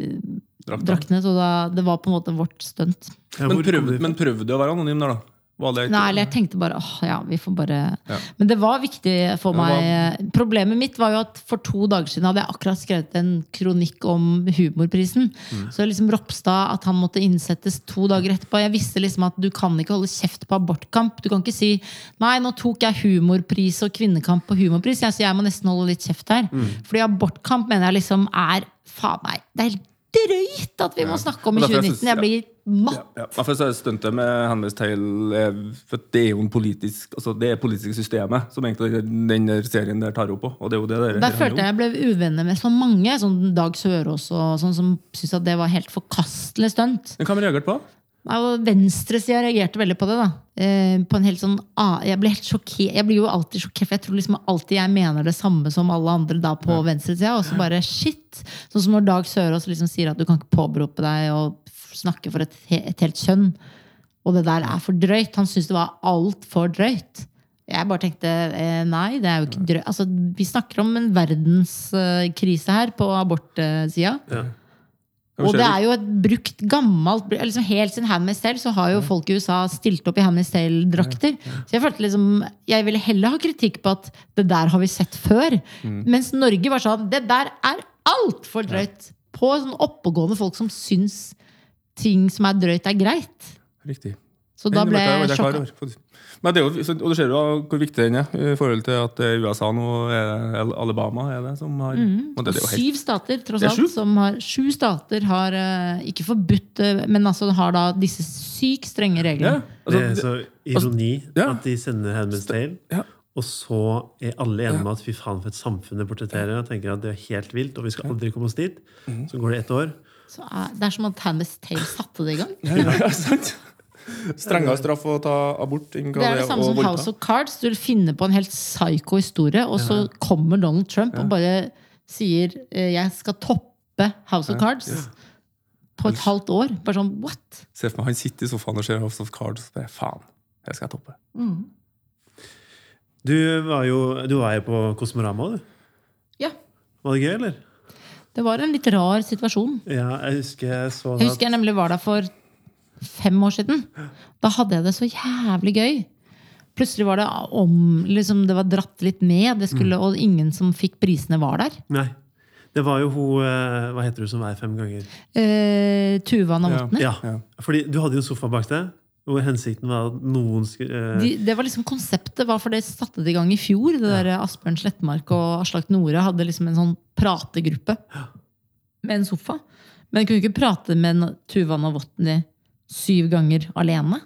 eh, draktene, så da, det var på en måte vårt stunt. Men prøvde, men prøvde du å være anonym der, da? Var Nei, eller jeg tenkte bare åh, ja, vi får bare Ja. Men det var viktig for meg. meg. Problemet mitt var jo at for to dager siden hadde jeg akkurat skrevet en kronikk om humorprisen. Mm. Så liksom Ropstad, at han måtte innsettes to dager etterpå. Jeg visste liksom at du kan ikke holde kjeft på abortkamp. Du kan ikke si nei, nå tok jeg humorpris og kvinnekamp på humorpris. Jeg, så jeg må nesten holde litt kjeft her. Mm. Fordi abortkamp mener jeg liksom er faen meg Det er helt drøyt at vi må snakke om i 2019. jeg synes- Jeg blir matt. Ja, ja. For Stuntet med Handmaid's Tale er- For det er jo en politisk Altså det er politiske systemet som egentlig den serien der tar opp på. Og det er jo det der Der følte jeg jeg ble uvenner med så mange, sånn Dag Sørås og sånn, som syntes at det var helt forkastelig stunt. Men hva har vi reagert på? Og Venstresida reagerte veldig på det. da eh, På en helt sånn ah, Jeg ble helt sjokkert Jeg blir jo alltid sjokkert, for jeg tror liksom alltid jeg mener det samme som alle andre da på venstresida. Og så bare shit! Sånn som når Dag Sørås liksom sier at du kan ikke påberope deg f- snakke for et, et helt kjønn. Og det der er for drøyt. Han syntes det var altfor drøyt. Jeg bare tenkte eh, nei, det er jo ikke drøyt. Altså, vi snakker om en verdenskrise her på abortsida. Ja. Og det er jo et brukt, gammelt liksom Helt siden Handmaid's Tale så har jo folk i USA stilt opp i Handmaid's Tale-drakter. Så jeg følte liksom Jeg ville heller ha kritikk på at det der har vi sett før. Mens Norge var sånn Det der er altfor drøyt! På sånn oppegående folk som syns ting som er drøyt, er greit. Riktig. Så da ble jeg sjokka. Men det er jo, og du ser jo hvor viktig den er i forhold til at eh, USA nå er Al- Alabama er det som har Mm. det, det er jo helt, Syv stater, tross alt. Som har, sju stater har eh, ikke forbudt, eh, men altså har da disse sykt strenge ja, reglene. Det er altså, så ironi ja. at de sender Handmaid's Tale, ja. og så er alle enige med at fy faen for et samfunn det portretterer. Og tenker at det er helt vilt, og vi skal aldri komme oss dit. Mhm. Så går det ett år. Så eh, Det er som at Handmaid's Tale satte det i gang. Ja, ja, sant? Strengere straff å ta abort Det er det samme som voldta. House of Cards. Du finner på en helt psycho historie, og så kommer Donald Trump og bare sier eh, 'jeg skal toppe House of Cards' på et halvt år. Bare sånn what? Se for meg han sitter i sofaen og ser House of Cards og bare faen, det skal jeg toppe. Du var jo, du var jo på Kosmorama, du. Ja. Var det gøy, eller? Det var en litt rar situasjon. Ja, jeg husker jeg så Jeg husker jeg nemlig var der for fem år siden. Da hadde jeg det så jævlig gøy. Plutselig var det om liksom Det var dratt litt med, det skulle, og ingen som fikk prisene, var der. Nei. Det var jo hun eh, Hva heter hun som er fem ganger? Eh, Tuva Novotny. Ja. Ja. Fordi du hadde jo en sofa bak deg, hvor hensikten var at noen skulle eh, De, det var liksom Konseptet var for det satte det i gang i fjor. Det der Asbjørn Slettmark og Aslak Nore hadde liksom en sånn prategruppe med en sofa. Men kunne ikke prate med Tuva Novotny syv ganger alene.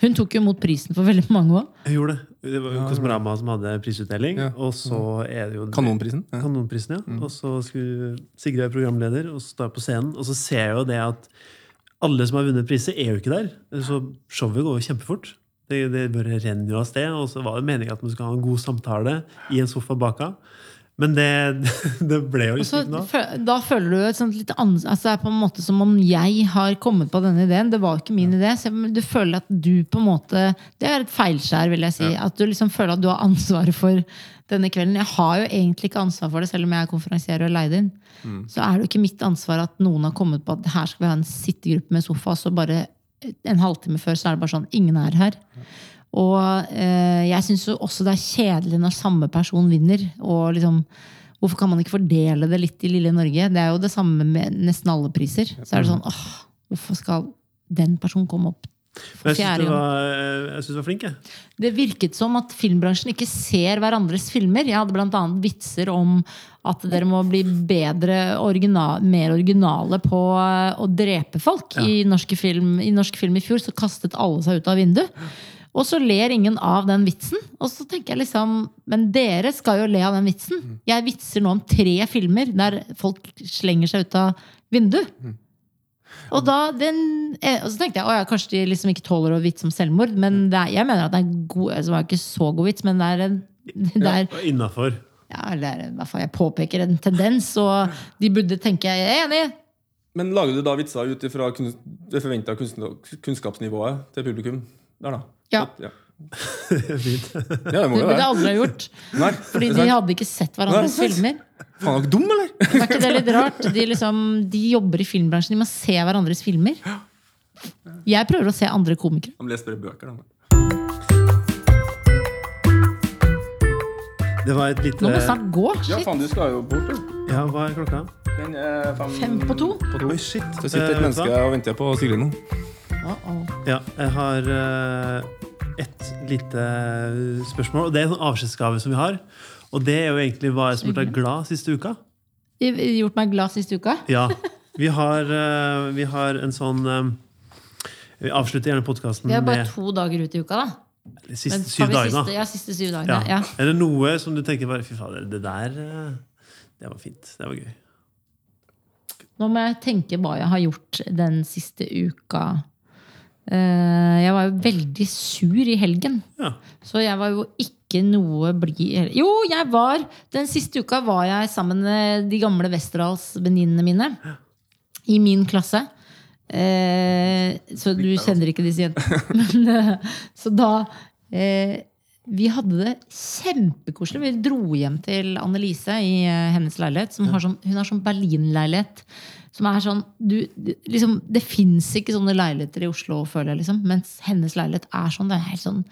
Hun tok jo imot prisen for veldig mange òg. Hun gjorde det. Det var jo Kosmorama som hadde prisutdeling. Ja. Og så er det jo Kanonprisen. Ja. Kanonprisen, ja. Og så skulle Sigrid være programleder, og stå på scenen, og så ser jeg jo det at alle som har vunnet priser, er jo ikke der. Så showet går jo kjempefort. Det, det bare renner jo av sted. Og så var det meningen at man skulle ha en god samtale i en sofa baka. Men det, det ble jo liksom ikke noe. av. Da føler du et sånt litt ans altså Det er på en måte som om jeg har kommet på denne ideen. Det var ikke min idé. Så du føler at du på en måte Det er et feilskjær, vil jeg si. At du liksom føler at du har ansvaret for denne kvelden. Jeg har jo egentlig ikke ansvar for det, selv om jeg er konferansier og leid inn. Så er det jo ikke mitt ansvar at noen har kommet på at her skal vi ha en sittegruppe med sofa, og så bare en halvtime før så er det bare sånn Ingen er her. Og eh, jeg syns også det er kjedelig når samme person vinner. Og liksom, hvorfor kan man ikke fordele det litt i lille Norge? Det er jo det samme med nesten alle priser. Så er det sånn, åh, hvorfor skal den personen komme opp for jeg syns fjerde du, gang? var- jeg synes du var flink, jeg. Det virket som at filmbransjen ikke ser hverandres filmer. Jeg hadde annet vitser om at dere må bli bedre, original, mer originale på eh, å drepe folk. I, norsk film, I norsk film i fjor så kastet alle seg ut av vinduet. Og så ler ingen av den vitsen. Og så tenker jeg liksom Men dere skal jo le av den vitsen. Jeg vitser nå om tre filmer der folk slenger seg ut av vinduet. Og, da, den, eh, og så tenkte jeg å ja, kanskje de liksom ikke tåler å vitse om selvmord. Men det er, jeg mener at det er god altså, Det var ikke så god vits, men det er en det er, Innafor. ja, eller er, i hvert fall jeg påpeker en tendens, og de burde tenke jeg er enig. Men lager du da vitser ut ifra det forventa kunnskapsnivået til publikum? Der, da? Ja. ja. Fint. Ja, det må Det jo burde være. aldri ha gjort. Nei, Fordi de sant. hadde ikke sett hverandres Nei, filmer. Faen, er dere dum, eller? Er ikke det litt rart? De, liksom, de jobber i filmbransjen, de må se hverandres filmer. Jeg prøver å se andre komikere. Han leser bare bøker, da. Det var et lite Nå må vi snart gå. Ja, faen, du skal jo bort, du. Ja, hva er klokka? Den er fem, Fem på to? Oi, shit. Det sitter et Eh, menneske og venter på Sigrid nå. Å, -oh. Ja, jeg har uh, et lite spørsmål. Og det er en sånn avskjedsgave som vi har. Og det er jo egentlig hva jeg som har gjort deg glad siste uka. Har Gjort meg glad siste uka. Ja. Vi har, uh, vi har en sånn eh, Vi avslutter gjerne podkasten Vi er bare med to dager ut i uka, da. Siste, Men syv dager. Siste, ja, siste syv dagene. Ja. Er det noe som du tenker bare Fy fader, det der Det var fint. Det var gøy. Nå må jeg tenke hva jeg har gjort den siste uka. Eh, Jeg var jo veldig sur i helgen. Ja. Så jeg var jo ikke noe blid Jo, jeg var Den siste uka var jeg sammen med de gamle Westerdals-venninnene mine. I min klasse. Eh, så du kjenner ikke disse jentene. Men, eh, så da eh, Vi hadde det kjempekoselig. Vi dro hjem til Annelise i eh, hennes leilighet. Som har sånn, hun har sånn Berlin-leilighet. Som er sånn du, liksom, Det fins ikke sånne leiligheter i Oslo, føler jeg. liksom Mens hennes leilighet er sånn. Det er helt sånn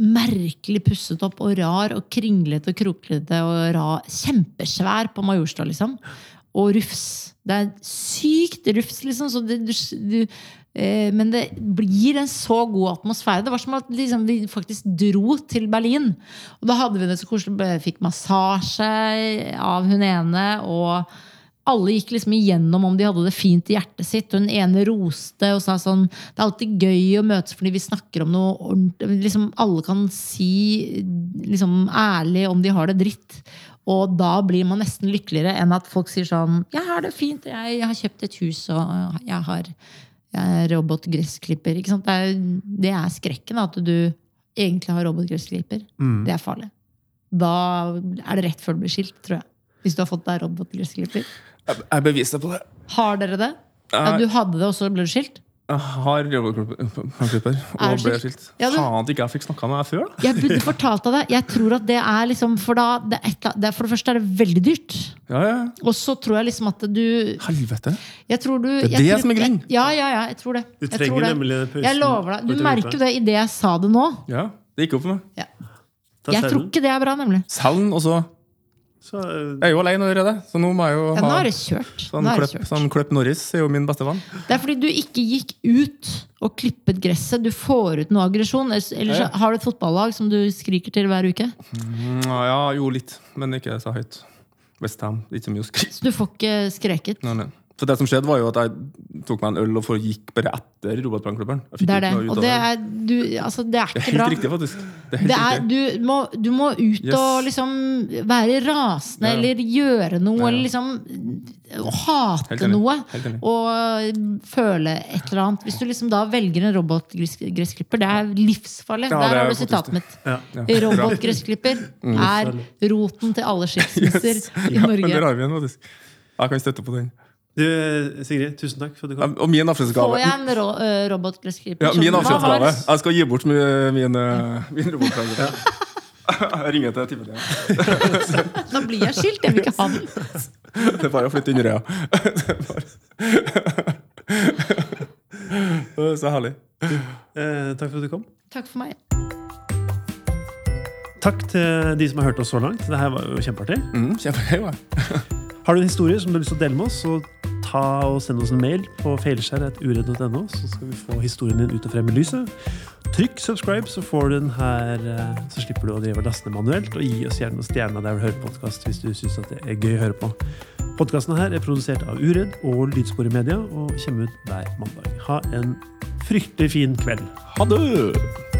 merkelig pusset opp og rar og kringlete og kroklete og rar. Kjempesvær på Majorstua, liksom. Og rufs. Det er sykt rufs, liksom. Så det, du, du, men det blir en så god atmosfære. Det var som at liksom, vi faktisk dro til Berlin. Og da hadde vi det så koselig. Vi Fikk massasje av hun ene. og alle gikk liksom igjennom om de hadde det fint i hjertet sitt. Og hun ene roste og sa sånn Det er alltid gøy å møtes fordi vi snakker om noe ordentlig. Liksom, alle kan si liksom, ærlig om de har det dritt. Og da blir man nesten lykkeligere enn at folk sier sånn Jeg har det fint, jeg, har kjøpt et hus, og jeg har robotgressklipper. Ikke sant? Det, er, det er skrekken, at du egentlig har robotgressklipper. Det er farlig. Da er det rett før du blir skilt, tror jeg. Hvis du har fått deg robotgressklipper. Jeg beviser på det. Har dere det? Ja, du hadde det, og så ble du skilt? Jeg har Er og ble skilt? Ja, du- Faen at ikke jeg fikk snakka med deg før, da. Jeg burde fortalt deg det. Jeg tror at det er liksom For, da, det er et, det for det første er det veldig dyrt. Ja, ja. Og så tror jeg liksom at du Helvete. jeg tror du, Det er det tror- som er grunnen. Ja, ja, ja, jeg tror det. Du Jeg trenger tror det. nemlig den pausen Jeg lover deg. Du merker jo det idet jeg sa det nå. Ja, det gikk opp for meg. Ja. Jeg tror ikke det er bra, nemlig. Selv, og så Så, eh, Jeg er jo alene allerede, så nå må jeg jo Ja, ha er kjørt. sånn er det kjørt. sånn kløpp, Norris er jo min beste venn. Det er fordi du ikke gikk ut og klippet gresset. Du får ut noe aggresjon. Ellers ellers Ja. har du et fotballag som du skriker til hver uke. Mm, Ja, jo, litt, men ikke så høyt. Westham. Ikke så mye å skrike. Så du får ikke skreket. Nei, nei. Så det som skjedde, var jo at jeg tok meg en øl og gikk bare etter Robert Brann-klubberen. Det er det. Og det er, du, altså, det er Det er ikke helt bra. riktig, faktisk. Det er helt Det er, riktig. du, må, du må ut Yes. og liksom være rasende Ja. eller gjøre noe. Ja, ja. Eller liksom hate noe. Og føle et eller annet. Hvis du liksom da velger en robotgressklipper, det er livsfarlig. Der det er har du sitatet mitt. ja. Robotgressklipper er roten til alle skilsmisser Yes. i Ja, men der Norge. har vi faktisk. Jeg kan støtte på den. Du, Sigrid, tusen takk for at du kom. Og min Får jeg en ro øh, ja, Min avskjedsgave. Jeg skal gi bort min, min, min. Jeg ringer til Timothy. Nå blir jeg skilt, jeg vil ikke ha den. Det er bare å flytte inn i Røya. Er bare- Så herlig. Eh, takk for at du kom. Takk for meg. Takk til de som har hørt oss så langt. Det her var jo kjempeartig. Mm, kjempeartig ja. Har du en historie som du har lyst til å dele med oss, så ta og send oss en mail på feilskjær.uredd.no, så skal vi få historien din ut og frem i lyset. Trykk subscribe, så får du den her, eh, så slipper du å drive laste ned manuelt. Og gi oss gjerne noen stjerner der du hører podkast hvis du syns det er gøy å høre på. Podkasten her er produsert av Uredd og Lydsporet Media og kommer ut hver mandag. Ha en fryktelig fin kveld. Ha det!